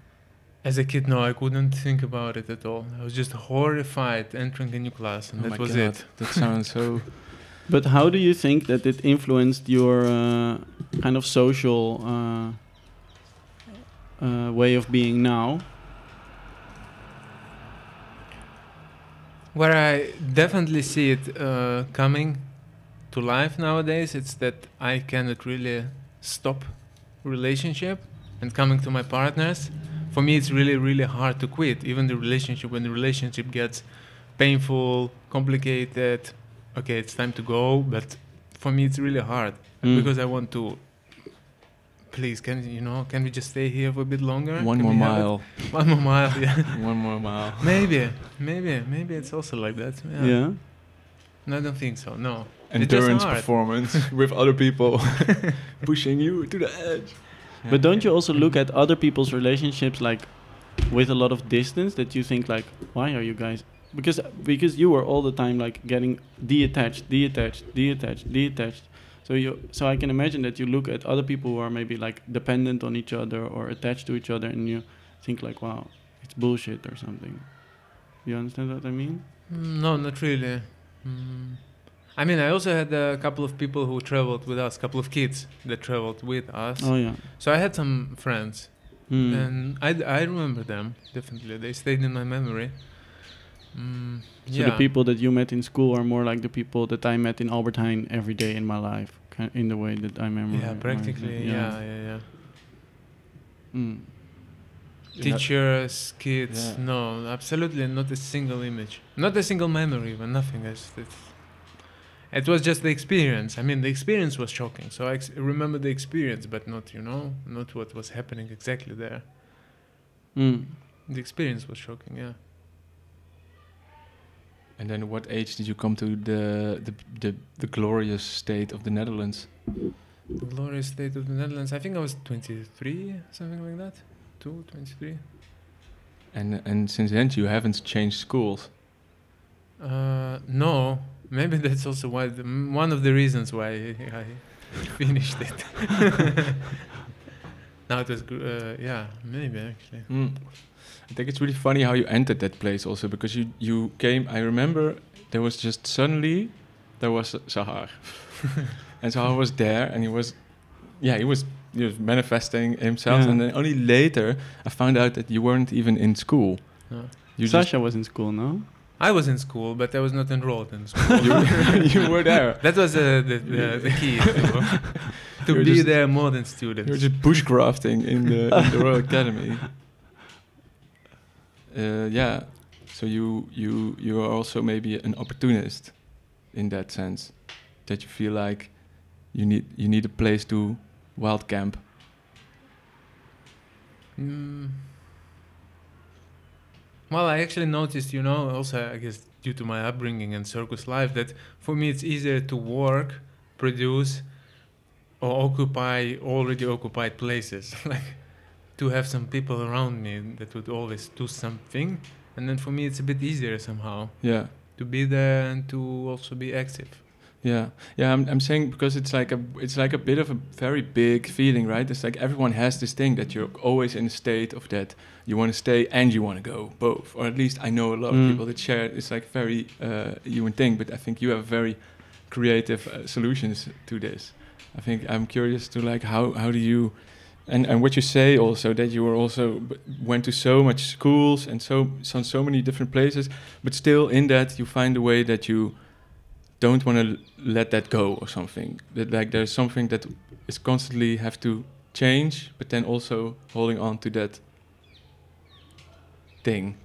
As a kid, no, I couldn't think about it at all. I was just horrified entering a new class, and oh that was God, it. That sounds so. But how do you think that it influenced your uh, kind of social uh, uh, way of being now? Where I definitely see it uh, coming to life nowadays, it's that I cannot really stop relationship and coming to my partners. For me, it's really, really hard to quit. Even the relationship, when the relationship gets painful, complicated, okay, it's time to go. But for me, it's really hard Mm. because I want to. Please, can you know? Can we just stay here for a bit longer? One Can more we have it? mile. One more mile. Yeah. One more mile. maybe, maybe, maybe it's also like that. Yeah. Yeah. No, I don't think so. No. Endurance performance with other people pushing you to the edge. But don't you also look at other people's relationships like with a lot of distance that you think like, why are you guys? Because because you were all the time like getting detached, detached, detached, detached. So you so I can imagine that you look at other people who are maybe like dependent on each other or attached to each other, and you think like, wow, it's bullshit or something. You understand what I mean? Mm, No, not really. Mm. I mean, I also had a couple of people who traveled with us, a couple of kids that traveled with us. Oh yeah. So I had some friends, Hmm. and I, I remember them definitely. They stayed in my memory. Mm, So yeah. the people that you met in school are more like the people that I met in Albert Heijn every day in my life, in the way that I remember. Yeah, practically. Yeah, yeah, yeah. Mm. Teachers, kids. Yeah. No, absolutely not a single image, not a single memory, but nothing. It's, it's, it was just the experience. I mean, the experience was shocking. So I ex- remember the experience, but not, you know, not what was happening exactly there. Mm. The experience was shocking. Yeah. And then, what age did you come to the the the, the glorious state of the Netherlands? The glorious state of the Netherlands. I think I was 23, something like that. Two, 23. And and since then you haven't changed schools. Uh, no, maybe that's also why the, one of the reasons why I finished it. now it was, gr- uh, yeah, maybe actually. Mm. I think it's really funny how you entered that place also because you you came. I remember there was just suddenly there was Zahar, and Zahar was there and he was, yeah, he was he was manifesting himself. Yeah. And then only later I found out that you weren't even in school. No. You Sasha was in school, no? I was in school, but I was not enrolled in school. you, you were there. that was uh, the, the, the key to, to You were be just- there more than students. You were just bushcrafting in the, in the Royal Academy. Uh, yeah, so you you you are also maybe an opportunist in that sense, that you feel like you need you need a place to wild camp. Mm. Well, I actually noticed, you know, also I guess due to my upbringing and circus life, that for me it's easier to work, produce, or occupy already occupied places. like to have some people around me that would always do something, and then for me it's a bit easier somehow Yeah, to be there and to also be active. yeah, yeah. I'm I'm saying because it's like a it's like a bit of a very big feeling, right? It's like everyone has this thing that you're always in a state of that you want to stay and you want to go both, or at least I know a lot of Mm. people that share. it. It's like very uh, human thing, but I think you have very creative uh, solutions to this. I think I'm curious to like how how do you and and what you say also that you were also went to so much schools and so so so many different places, but still in that you find a way that you don't want to let that go or something. That like there's something that is constantly have to change, but then also holding on to that thing.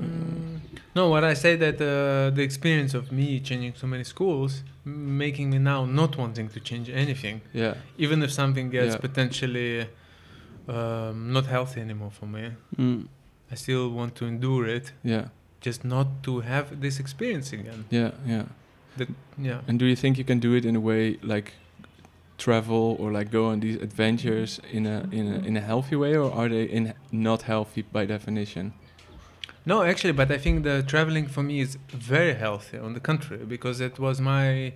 Mm, no, what I say that uh, the experience of me changing so many schools, making me now not wanting to change anything, Yeah, even if something gets Yeah. potentially um, not healthy anymore for me. Mm. I still want to endure it, yeah, just not to have this experience again. yeah, yeah. That, Yeah. And do you think you can do it in a way like travel or like go on these adventures in a in a in a healthy way, or are they in not healthy by definition? No, actually, but I think the traveling for me is very healthy. On the contrary, because it was my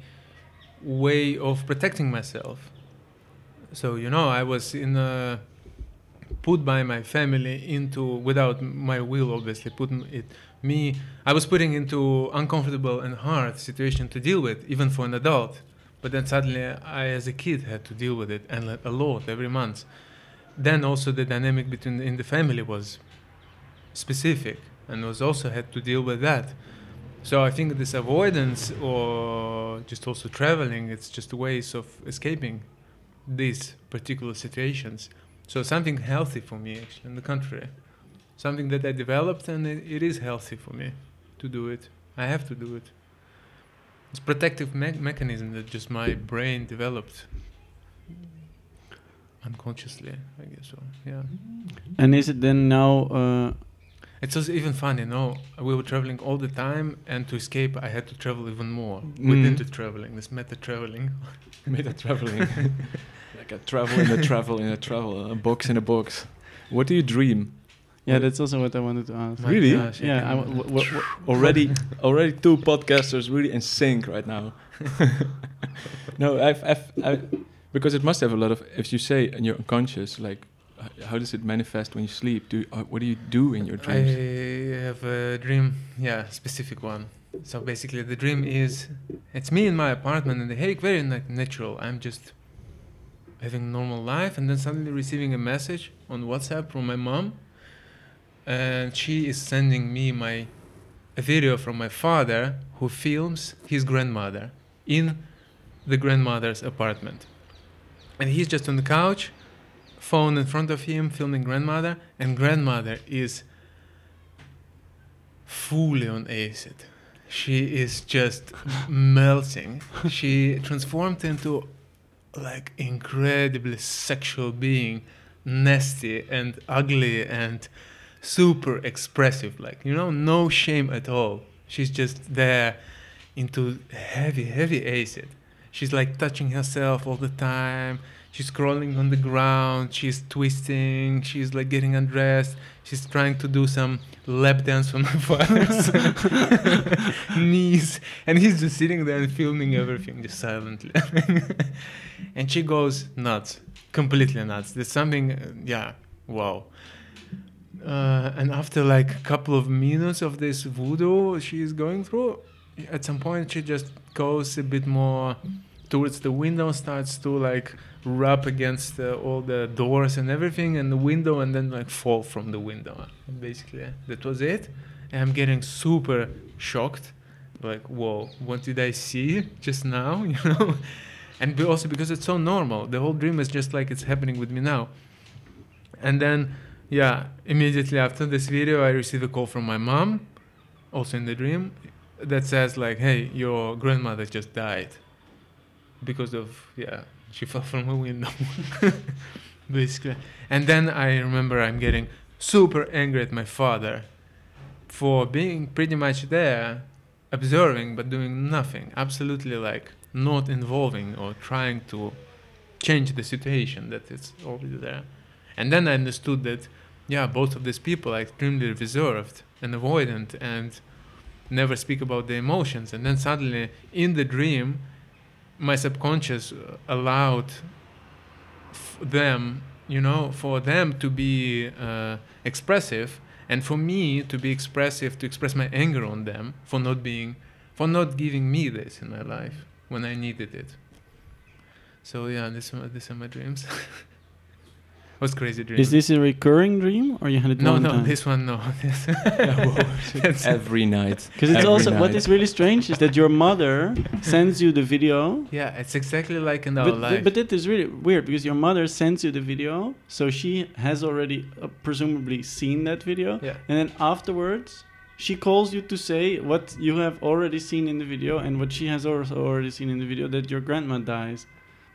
way of protecting myself. So you know, I was in a, put by my family into without my will, obviously. Put it me. I was putting into uncomfortable and hard situation to deal with, even for an adult. But then suddenly, I as a kid had to deal with it and a lot every month. Then also the dynamic between in the family was specific and was also had to deal with that. So I think this avoidance or just also traveling, it's just ways of escaping these particular situations. So something healthy for me actually, in the country, Something that I developed and it, it is healthy for me to do it. I have to do it. It's protective me- mechanism that just my brain developed unconsciously, I guess so. Yeah. And is it then now? Uh, It's also even fun, you know. We were traveling all the time, and to escape, I had to travel even more Mm. within the traveling. This meta traveling. Meta traveling, like a travel in a travel in a travel, a box in a box. What do you dream? Yeah, that's also what I wanted to ask. My Really? gosh, I Yeah, I, can- w- w- w- already already two podcasters really in sync right now. no, I've, I've I, because it must have a lot of. If you say and you're unconscious, like how does it manifest when you sleep? Do uh, what do you do in your dreams? I have a dream, yeah, specific one. So basically, the dream is it's me in my apartment in The Hague, very like natural. I'm just having normal life, and then suddenly receiving a message on WhatsApp from my mom, and she is sending me my a video from my father who films his grandmother in the grandmother's apartment, and he's just on the couch, phone in front of him, filming grandmother, and grandmother is fully on acid. She is just melting. She transformed into like incredibly sexual being, nasty and ugly and super expressive. Like you know, no shame at all. She's just there into heavy, heavy acid. She's like touching herself all the time. she's crawling on the ground she's twisting she's like getting undressed she's trying to do some lap dance on my father's knees and he's just sitting there and filming everything just silently and she goes nuts completely nuts there's something uh, yeah wow uh, and after like a couple of minutes of this voodoo she's going through at some point she just goes a bit more towards the window starts to like rub against uh, all the doors and everything and the window and then like fall from the window basically. That was it. And i'm getting super shocked. Like whoa what did i see just now you know? And also because it's so normal. The whole dream is just like it's happening with me now. And then yeah immediately after this video i receive a call from my mom also in the dream that says like hey your grandmother just died. Because of yeah she fell from a window. Basically. And then i remember i'm getting super angry at my father for being pretty much there observing but doing nothing. Absolutely like not involving or trying to change the situation that is already there. And then i understood that yeah both of these people are extremely reserved and avoidant and never speak about the emotions. And then suddenly in the dream my subconscious uh, allowed f- them you know for them to be uh, expressive and for me to be expressive to express my anger on them for not being for not giving me this in my life when i needed it. So yeah these are my dreams was crazy dream Is this a recurring dream, or you had it no one no time? this one no Every night. Because it's Every also what night. is really strange is that your mother sends you the video. yeah it's exactly like in our But, life but that is really weird because your mother sends you the video, so she has already uh, presumably seen that video, yeah and then afterwards she calls you to say what you have already seen in the video and what she has also already seen in the video that your grandma dies,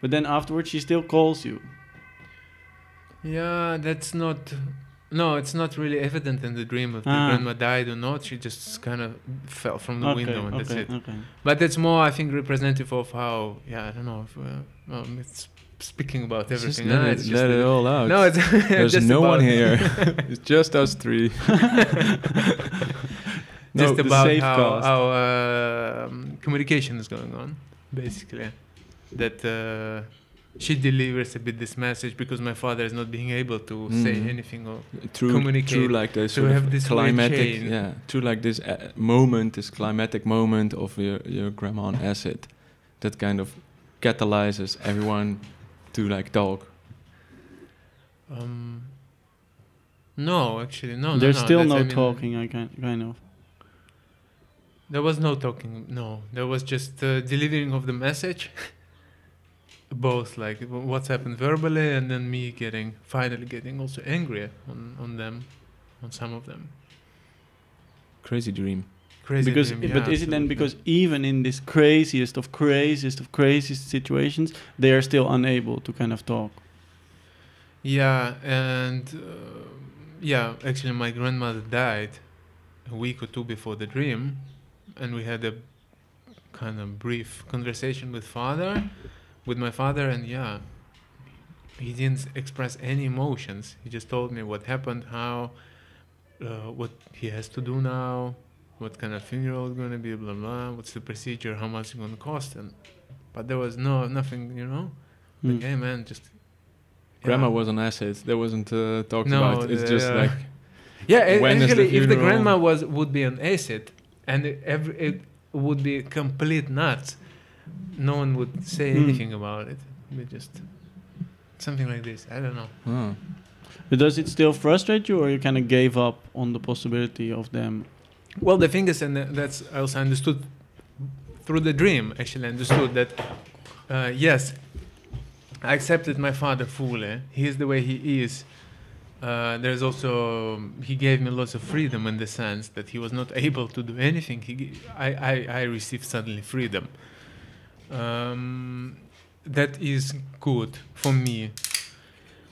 but then afterwards she still calls you. Yeah, that's not. No, it's not really evident in the dream if the Ah. grandma died or not. She just kind of fell from the okay, window and that's it. okay. But it's more, I think, representative of how. Yeah, I don't know. If, uh, um, it's speaking about Just everything. let No, it, it's just let it all out. No, it's There's just no one here. it's just us three. No, just the about how, how um, communication is going on, basically. That uh, she delivers a bit this message because my father is not being able to say Mhm. anything or True, Communicate. true like this So sort we of have this climatic, chain. yeah, true like this uh, moment, this climatic moment of your, your grandma on acid, that kind of catalyzes everyone to like talk. Um, no, actually, no. no, There's no, still that's- no I mean, talking. I kind kind of. There was no talking. No, there was just uh, delivering of the message. Both like what's happened verbally, and then me getting finally getting also angry on on them, on some of them. Crazy dream. Crazy. because dream, but yeah, is it then because even in this craziest of craziest of craziest situations they are still unable to kind of talk Yeah, and uh, yeah, actually, my grandmother died a week or two before the dream, and we had a kind of brief conversation with father, with my father, and yeah, he didn't express any emotions. He just told me what happened, how, uh, what he has to do now, what kind of funeral is going to be, blah blah. What's the procedure? How much it's going to cost? And but there was no nothing, you know. Like, Mm. hey man, just. Grandma was an asset. There wasn't uh, talked No, about. It's the- just yeah. like Yeah, When is the actually, if the grandma was would be an asset, and it, every, it would be complete nuts, no one would say Hmm. anything about it. We just something like this. I don't know. oh, but does it still frustrate you or you kind of gave up on the possibility of them Well, the thing is, and that's I also understood through the dream. Actually, understood that uh, yes, I accepted my father fully. He is the way he is. Uh, there's also he gave me lots of freedom in the sense that he was not able to do anything. He, g- I, I, I received suddenly freedom. Um, that is good for me.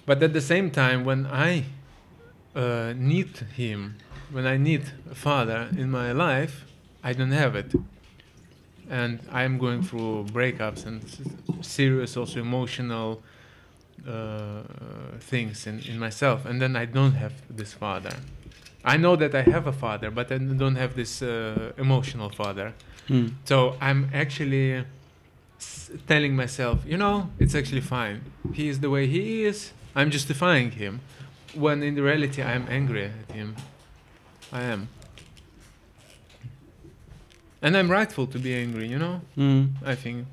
But at the same time, when I uh, need him, when I need a father in my life, I don't have it. And I'm going through breakups and serious, also emotional uh, things in, in myself, and then I don't have this father. I know that I have a father, but I don't have this uh, emotional father. Hmm. So I'm actually telling myself, you know, it's actually fine. He is the way he is. I'm justifying him, when in reality I'm angry at him. I am. And I'm rightful to be angry, you know. Hmm. I think.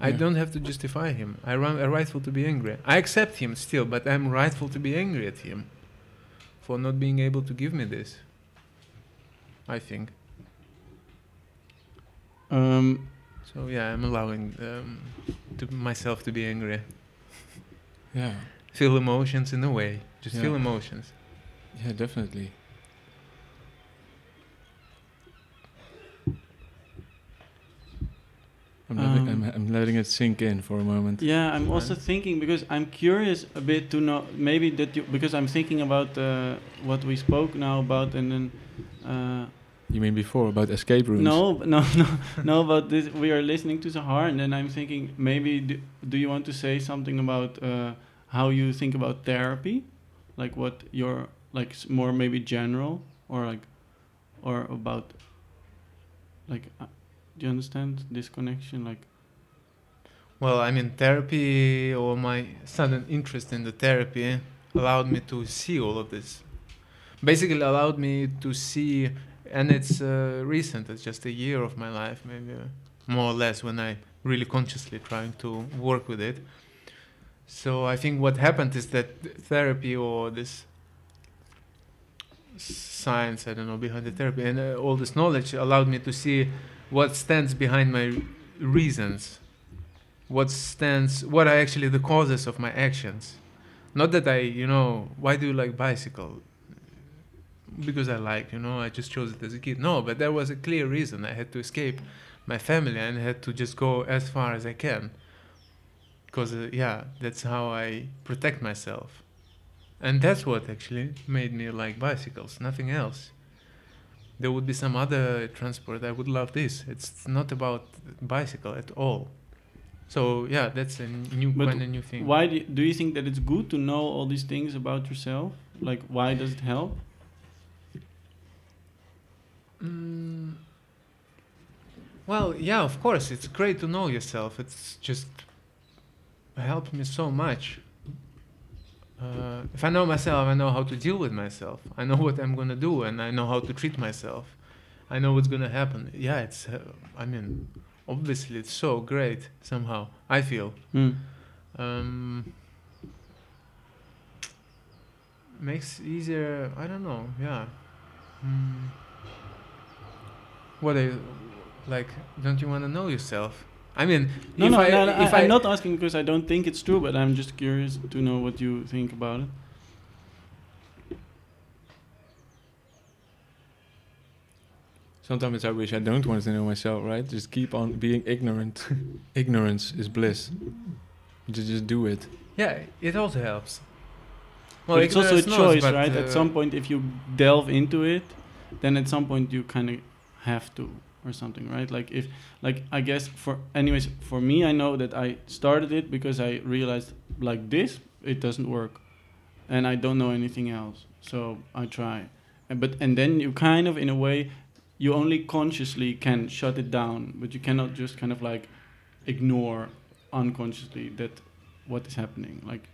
I Yeah. don't have to justify him. I I'm rightful to be angry. I accept him still, but I'm rightful to be angry at him for not being able to give me this. I think. Um, So yeah, I'm allowing um, to myself to be angry. Yeah, Feel emotions in a way. Just feel emotions. yeah, definitely. I'm, letting, I'm, Um, I'm letting it sink in for a moment. Yeah, I'm also thinking because I'm curious a bit to know maybe that you because I'm thinking about uh, what we spoke now about and then uh, You mean before about escape rooms? no no no no about this we are listening to Zahar and then I'm thinking maybe do, do you want to say something about uh, how you think about therapy like what your like more maybe general or like or about like uh, do you understand this connection like Well, I mean, therapy or my sudden interest in the therapy allowed me to see all of this. Basically, allowed me to see, and it's uh, recent. It's just a year of my life, maybe more or less, when I really consciously trying to work with it. So I think what happened is that therapy or this science, I don't know, behind the therapy, and uh, all this knowledge allowed me to see what stands behind my reasons what stands what are actually the causes of my actions not that i you know why do you like bicycle because i like you know i just chose it as a kid no but there was a clear reason. I had to escape my family and I had to just go as far as i can. Because uh, yeah that's how i protect myself. And that's what actually made me like bicycles nothing else. There would be some other transport i would love this. It's not about bicycle at all. So yeah, that's a new But kind of new thing. Why do you, do you think that it's good to know all these things about yourself? Like, why does it help? Mm, well, yeah, of course, it's great to know yourself. It's just helped me so much. Uh, if I know myself, I know how to deal with myself. I know what I'm gonna do, and I know how to treat myself. I know what's gonna happen. Yeah, it's. Uh, I mean, obviously, it's so great somehow. I feel. Hmm. um, makes easier i don't know yeah mm. What are you, like don't you want to know yourself i mean No, if no, I, no, no if I, I, am not asking because I don't think it's true, but I'm just curious to know what you think about it. Sometimes I wish I don't want to know myself, right? Just keep on being ignorant. Ignorance is bliss. Just, just do it. yeah it also helps but it's also a ignorance knows, choice, but, right? uh, At some point, if you delve into it, then at some point you kind of have to or something, right? Like if, like I guess for, anyways, for me, I know that I started it because I realized like this, it doesn't work, and I don't know anything else, so I try, and but and then you kind of in a way, you only consciously can shut it down, but you cannot just kind of like ignore unconsciously that what is happening, like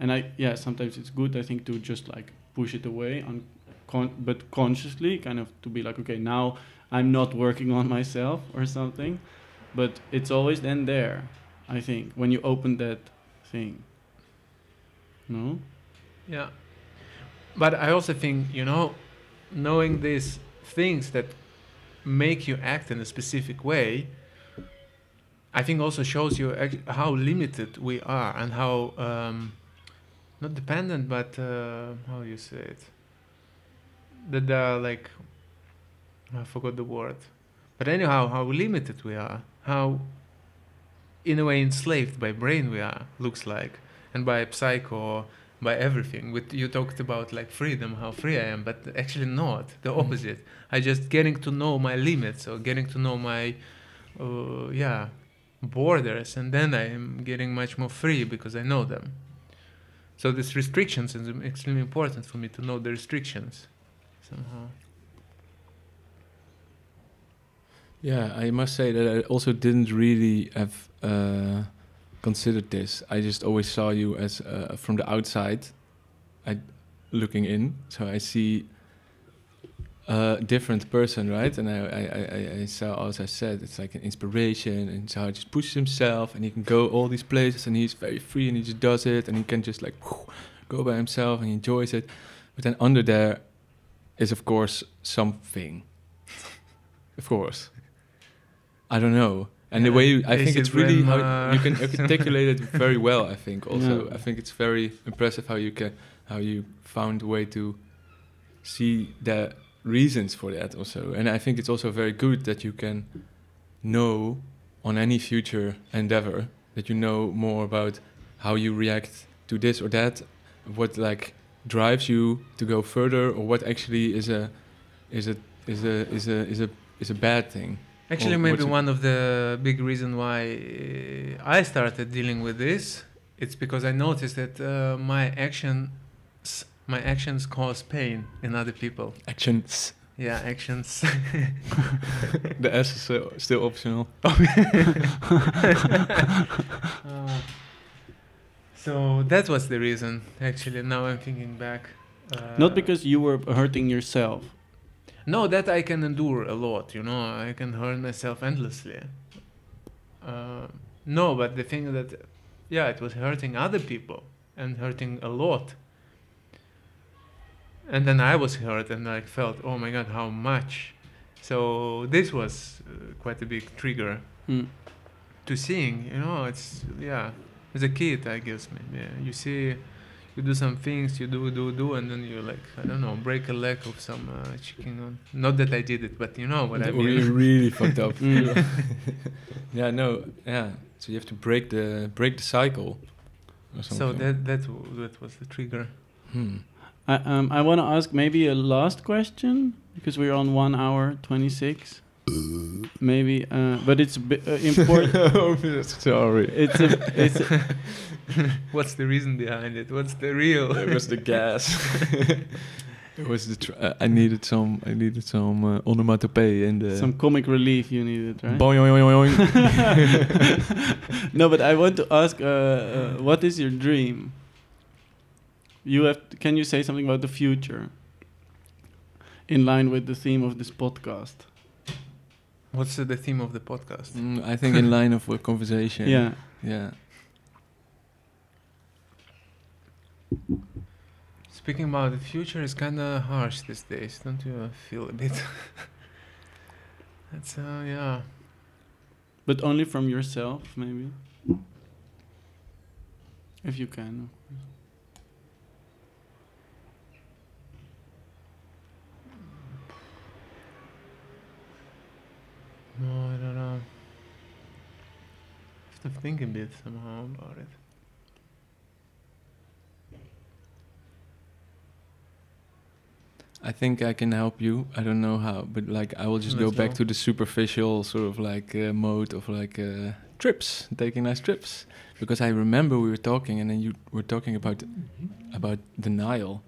and I yeah sometimes it's good I think to just like push it away on con- but consciously kind of to be like okay now I'm not working on myself or something but it's always then there I think when you open that thing. No? Yeah. But i also think you know knowing these things that make you act in a specific way i think also shows you ac- how limited we are and how um, not dependent but uh, how you say it that there are like i forgot the word but anyhow how limited we are how in a way enslaved by brain we are looks like and by psycho by everything with you talked about like freedom how free i am but actually not the Mm. opposite i just getting to know my limits or getting to know my uh, yeah borders, and then I am getting much more free because I know them. So these restrictions is extremely important for me to know the restrictions somehow. Yeah, I must say that I also didn't really have uh, considered this. I just always saw you as uh, from the outside, I looking in. So I see a different person, right? And I, I, I, I saw, as I said, it's like an inspiration, and so he just pushes himself, and he can go all these places, and he's very free, and he just does it, and he can just like go by himself, and he enjoys it. But then under there is, of course, something. of course. I don't know. And the way you, I is think it it's really when, how uh, you can articulate it very well. I think also Yeah. I think it's very impressive how you can how you found a way to see the reasons for that also. And I think it's also very good that you can know on any future endeavor that you know more about how you react to this or that, what like drives you to go further, or what actually is a is a is a is a is a is a bad thing. Actually, Or maybe one of the big reason why uh, I started dealing with this, it's because I noticed that uh, my actions, my actions cause pain in other people. Actions. Yeah, actions. the S is uh, still optional. Uh, so that was the reason. Actually, now I'm thinking back. Uh, Not because you were hurting yourself. No, that I can endure a lot. You know, I can hurt myself endlessly. Uh, no, but the thing that, yeah, it was hurting other people and hurting a lot. And then I was hurt and I felt, oh my god, how much. So this was uh, quite a big trigger Hmm. to seeing. You know, it's yeah. As a kid, I guess maybe yeah, you see, you do some things, you do do do, and then you like I don't know, break a leg of some uh, chicken. On. Not that I did it, but you know what I we mean. really fucked up. Mm. yeah, no, yeah. So you have to break the break the cycle. So that that w- that was the trigger. Hmm. I, um, I want to ask maybe a last question because we're on one hour 26. Maybe, uh, but it's bi- uh, important. Sorry. it's a, it's a, What's the reason behind it? What's the real? it was the gas. it was the. Tr- uh, I needed some. I needed some uh, onomatopoeia in the. some comic relief you needed, right? Boing, boing, boing, boing. no, but I want to ask, uh, uh, what is your dream? You have. Can you say something about the future? In line with the theme of this podcast. What's the theme of the podcast? Mm, I think in line of a conversation. Yeah. Yeah. Speaking about the future is kind of harsh these days, don't you uh, feel a bit? That's uh, yeah. But only from yourself, maybe. If you can. No, I don't know. have to think a bit somehow about it. I think I can help you. I don't know how, but like I will just go Let's back go. to the superficial sort of like uh, mode of like uh, trips, taking nice trips. Because I remember we were talking, and then you were talking about about the Nile.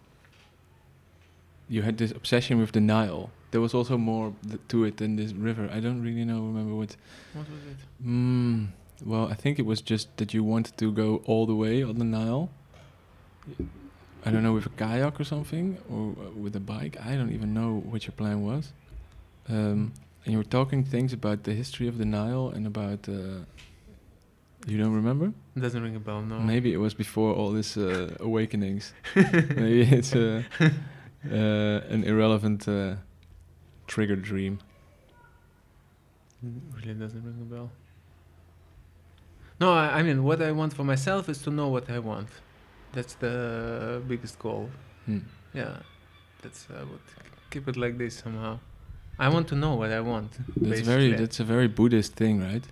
You had this obsession with the Nile. There was also more th- to it than this river. I don't really know. Remember what? What was it? Mm, well, I think it was just that you wanted to go all the way on the Nile. I don't know, with a kayak or something, or uh, with a bike. I don't even know what your plan was. Um, and you were talking things about the history of the Nile and about. Uh, you don't remember? It Doesn't ring a bell, no. Maybe it was before all this uh, awakenings. Maybe it's uh, uh, an irrelevant uh, trigger dream. Mm, Really doesn't ring a bell. No, I, I mean, what I want for myself is to know what I want. That's the biggest goal. Hmm. Yeah, that's I would keep it like this somehow. I want to know what I want. That's very. That's a very Buddhist thing, right?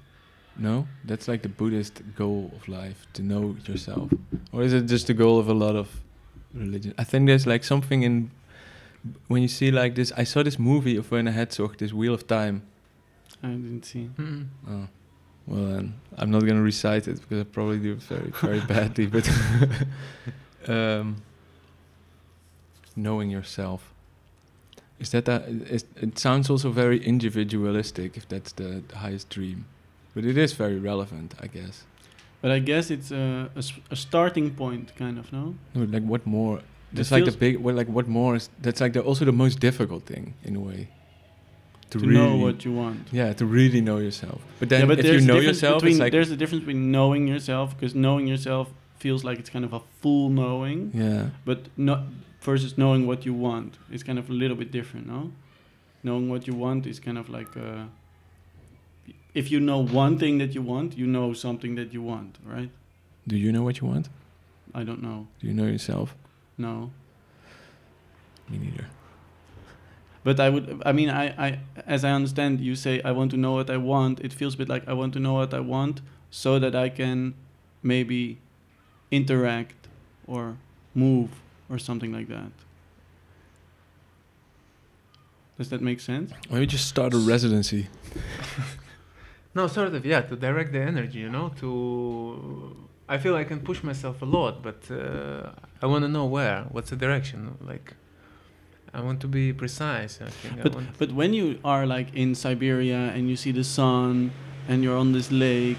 No, that's like the Buddhist goal of life to know yourself, or is it just the goal of a lot of religion? I think there's like something in when you see like this. I saw this movie of Werner Herzog, this Wheel of Time. I didn't see. Mm-mm. Oh. Well, then I'm not gonna recite it because I probably do it very, very badly. But um, knowing yourself is that that is, it sounds also very individualistic if that's the, the highest dream, but it is very relevant, I guess. But I guess it's a starting point, kind of, no? No, like what more? That's like the big. Well, like what more is? That's like the, also the most difficult thing in a way. To, really know what you want. Yeah, to really know yourself. But then yeah, but if you know yourself, between, like there's a difference between knowing yourself, because knowing yourself feels like it's kind of a full knowing, yeah. but not versus knowing what you want. It's kind of a little bit different, no? Knowing what you want is kind of like uh, if you know one thing that you want, you know something that you want, right? Do you know what you want? I don't know. Do you know yourself? No. Me neither. But I would, I mean, I, I, as I understand, you say I want to know what I want. It feels a bit like I want to know what I want so that I can maybe interact or move or something like that. Does that make sense? Maybe just start a residency. No, sort of, yeah, to direct the energy, you know, to. I feel I can push myself a lot, but uh, I want to know where, what's the direction. Like, I want to be precise. I think. I But want but when you are like in Siberia and you see the sun and you're on this lake,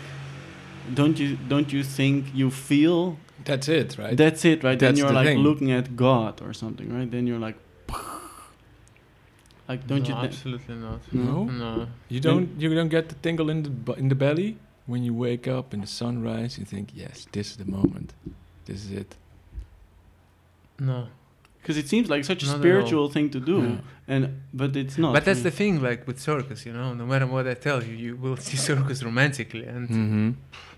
don't you don't you think you feel That's it, right? That's it, right? then you're the like thing. looking at God or something, right? Then you're like, like don't no, you? thi- absolutely not. No? No. you don't. You don't get the tingle in the bu- in the belly when you wake up in the sun sunrise. You think, yes, this is the moment. This is it. No. Because it seems like such a Not spiritual thing to do, Yeah. and but it's not. but that's right? the thing, like with circus, you know, no matter what I tell you, you will see circus romantically, and Mm-hmm.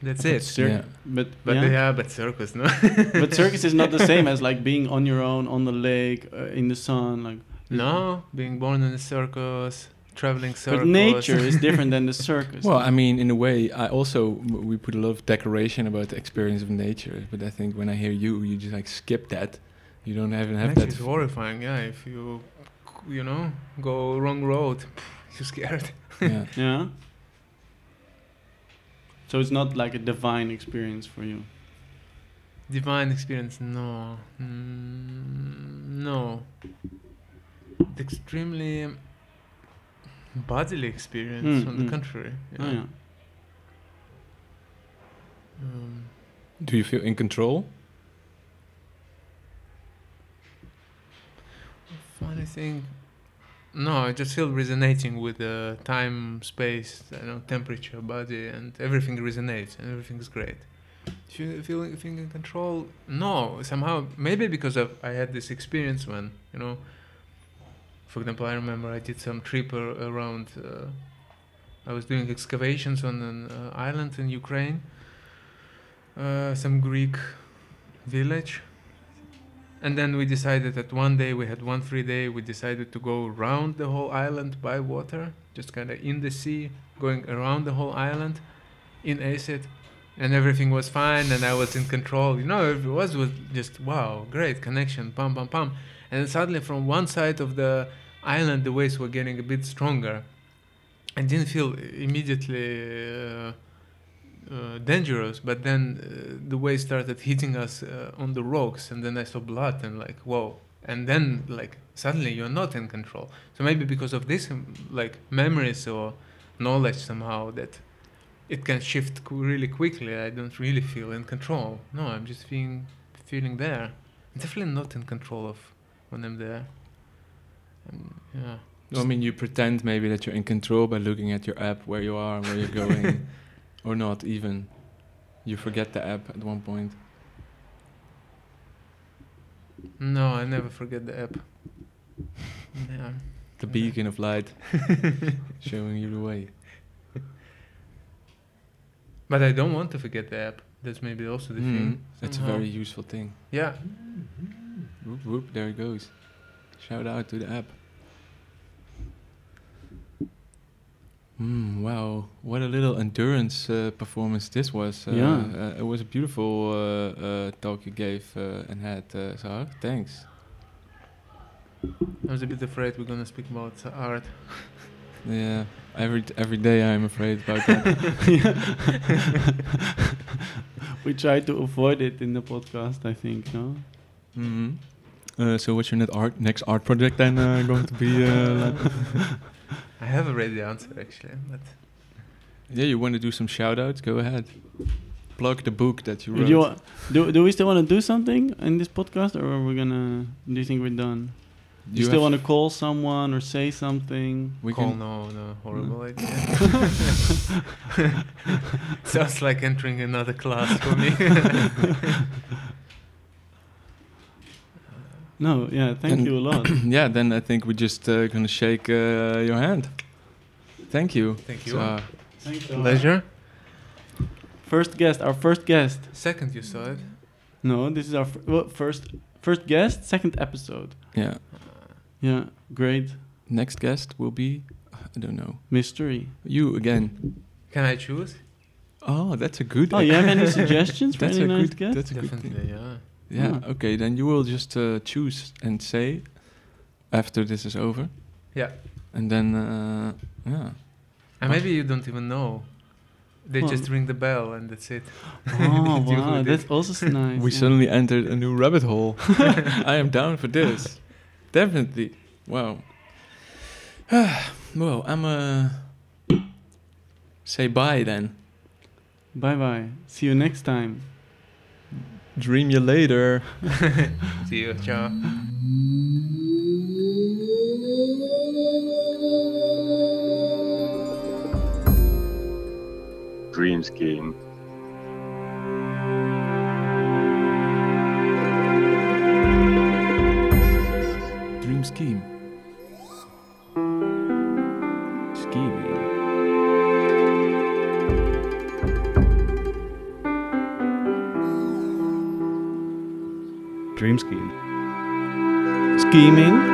that's But it. cir- Yeah. But But yeah. yeah. but circus, no. but circus is not the same as like being on your own on the lake uh, in the sun, like. no, being born in a circus, traveling circus. But nature is different than the circus. Well, I mean, in a way, I also we put a lot of decoration about the experience of nature. But I think when I hear you, you just like skip that. You don't even have that. It's horrifying. Yeah, if you, you know, go wrong road, you're scared. yeah. yeah. So it's not like a divine experience for you. Divine experience, no, mm, no. Extremely bodily experience, Mm, on the mm. contrary. Oh, yeah. Um, Do you feel in control? Funny thing, no, I just feel resonating with the time, space, I know, temperature, body, and everything resonates, and everything's great. If you feel feeling in control, no, somehow maybe because of I had this experience when you know. For example, I remember I did some trip ar- around. Uh, I was doing excavations on an uh, island in Ukraine, uh, some Greek village, and then we decided that one day we had one free day. We decided to go around the whole island by water, just kind of in the sea, going around the whole island, in acid, and everything was fine, and I was in control. You know, it was was just wow, great connection, pam pam pam, and suddenly from one side of the island the waves were getting a bit stronger. I didn't feel immediately. Uh, uh, dangerous, but then uh, the waves started hitting us uh, on the rocks, and then I saw blood, and like, whoa! And then like suddenly you're not in control. So maybe because of this, um, like memories or knowledge somehow that it can shift really quickly. I don't really feel in control. No, I'm just feeling feeling there. I'm definitely not in control of when I'm there. And, yeah. No, I mean, you pretend maybe that you're in control by looking at your app where you are, and where you're going, or not even. You forget the app at one point. No, I never forget the app. yeah. The beacon of light showing you the way. But I don't want to forget the app. That's maybe also the Mm, thing. That's a very useful thing. Yeah. Whoop, whoop, there it goes. Shout out to the app. Mm, wow, what a little endurance uh, performance this was. Uh, Yeah. uh, it was a beautiful uh, uh, talk you gave uh, and had, uh, Zahar. Thanks. I was a bit afraid we're gonna speak about uh, art. Yeah, every every day I'm afraid about that. we try to avoid it in the podcast, I think, no? hmm Uh, so what's your net art next art project then uh, going to be? Uh, like? I have already the answer actually, but Yeah, you want to do some shout outs? Go ahead. Plug the book that you wrote. Do, you wa- do, do we still want to do something in this podcast, or are we gonna? Do you think we're done? Do you, You still want to call someone or say something? we call can, no, no, horrible idea. Sounds like entering another class for me. No, yeah, thank And- you a lot. yeah, then I think we're just uh, gonna shake uh, your hand. Thank you. Thank you. So, uh, Thanks a. Pleasure. First guest, our first guest. Second, you saw it. No, this is our f- well, first first guest, second episode. yeah. Yeah, great Next guest will be, I don't know, mystery. you again. Can I choose? Oh, that's a good. Oh, you have any suggestions for That's any a nice good. guest? That's a good thing. Definitely, yeah. Yeah. Hmm. Okay, then you will just uh, choose and say after this is over, Yeah. and then uh, yeah. And maybe you don't even know. They Well- just ring the bell and that's it. Oh wow, that's also s- nice. We yeah. suddenly entered a new rabbit hole. I am down for this. Definitely. Wow. well, I'm uh say bye then. Bye bye. See you next time. Dream you later. See you. Ciao. Dreams Scheme. Scheme. Scheming.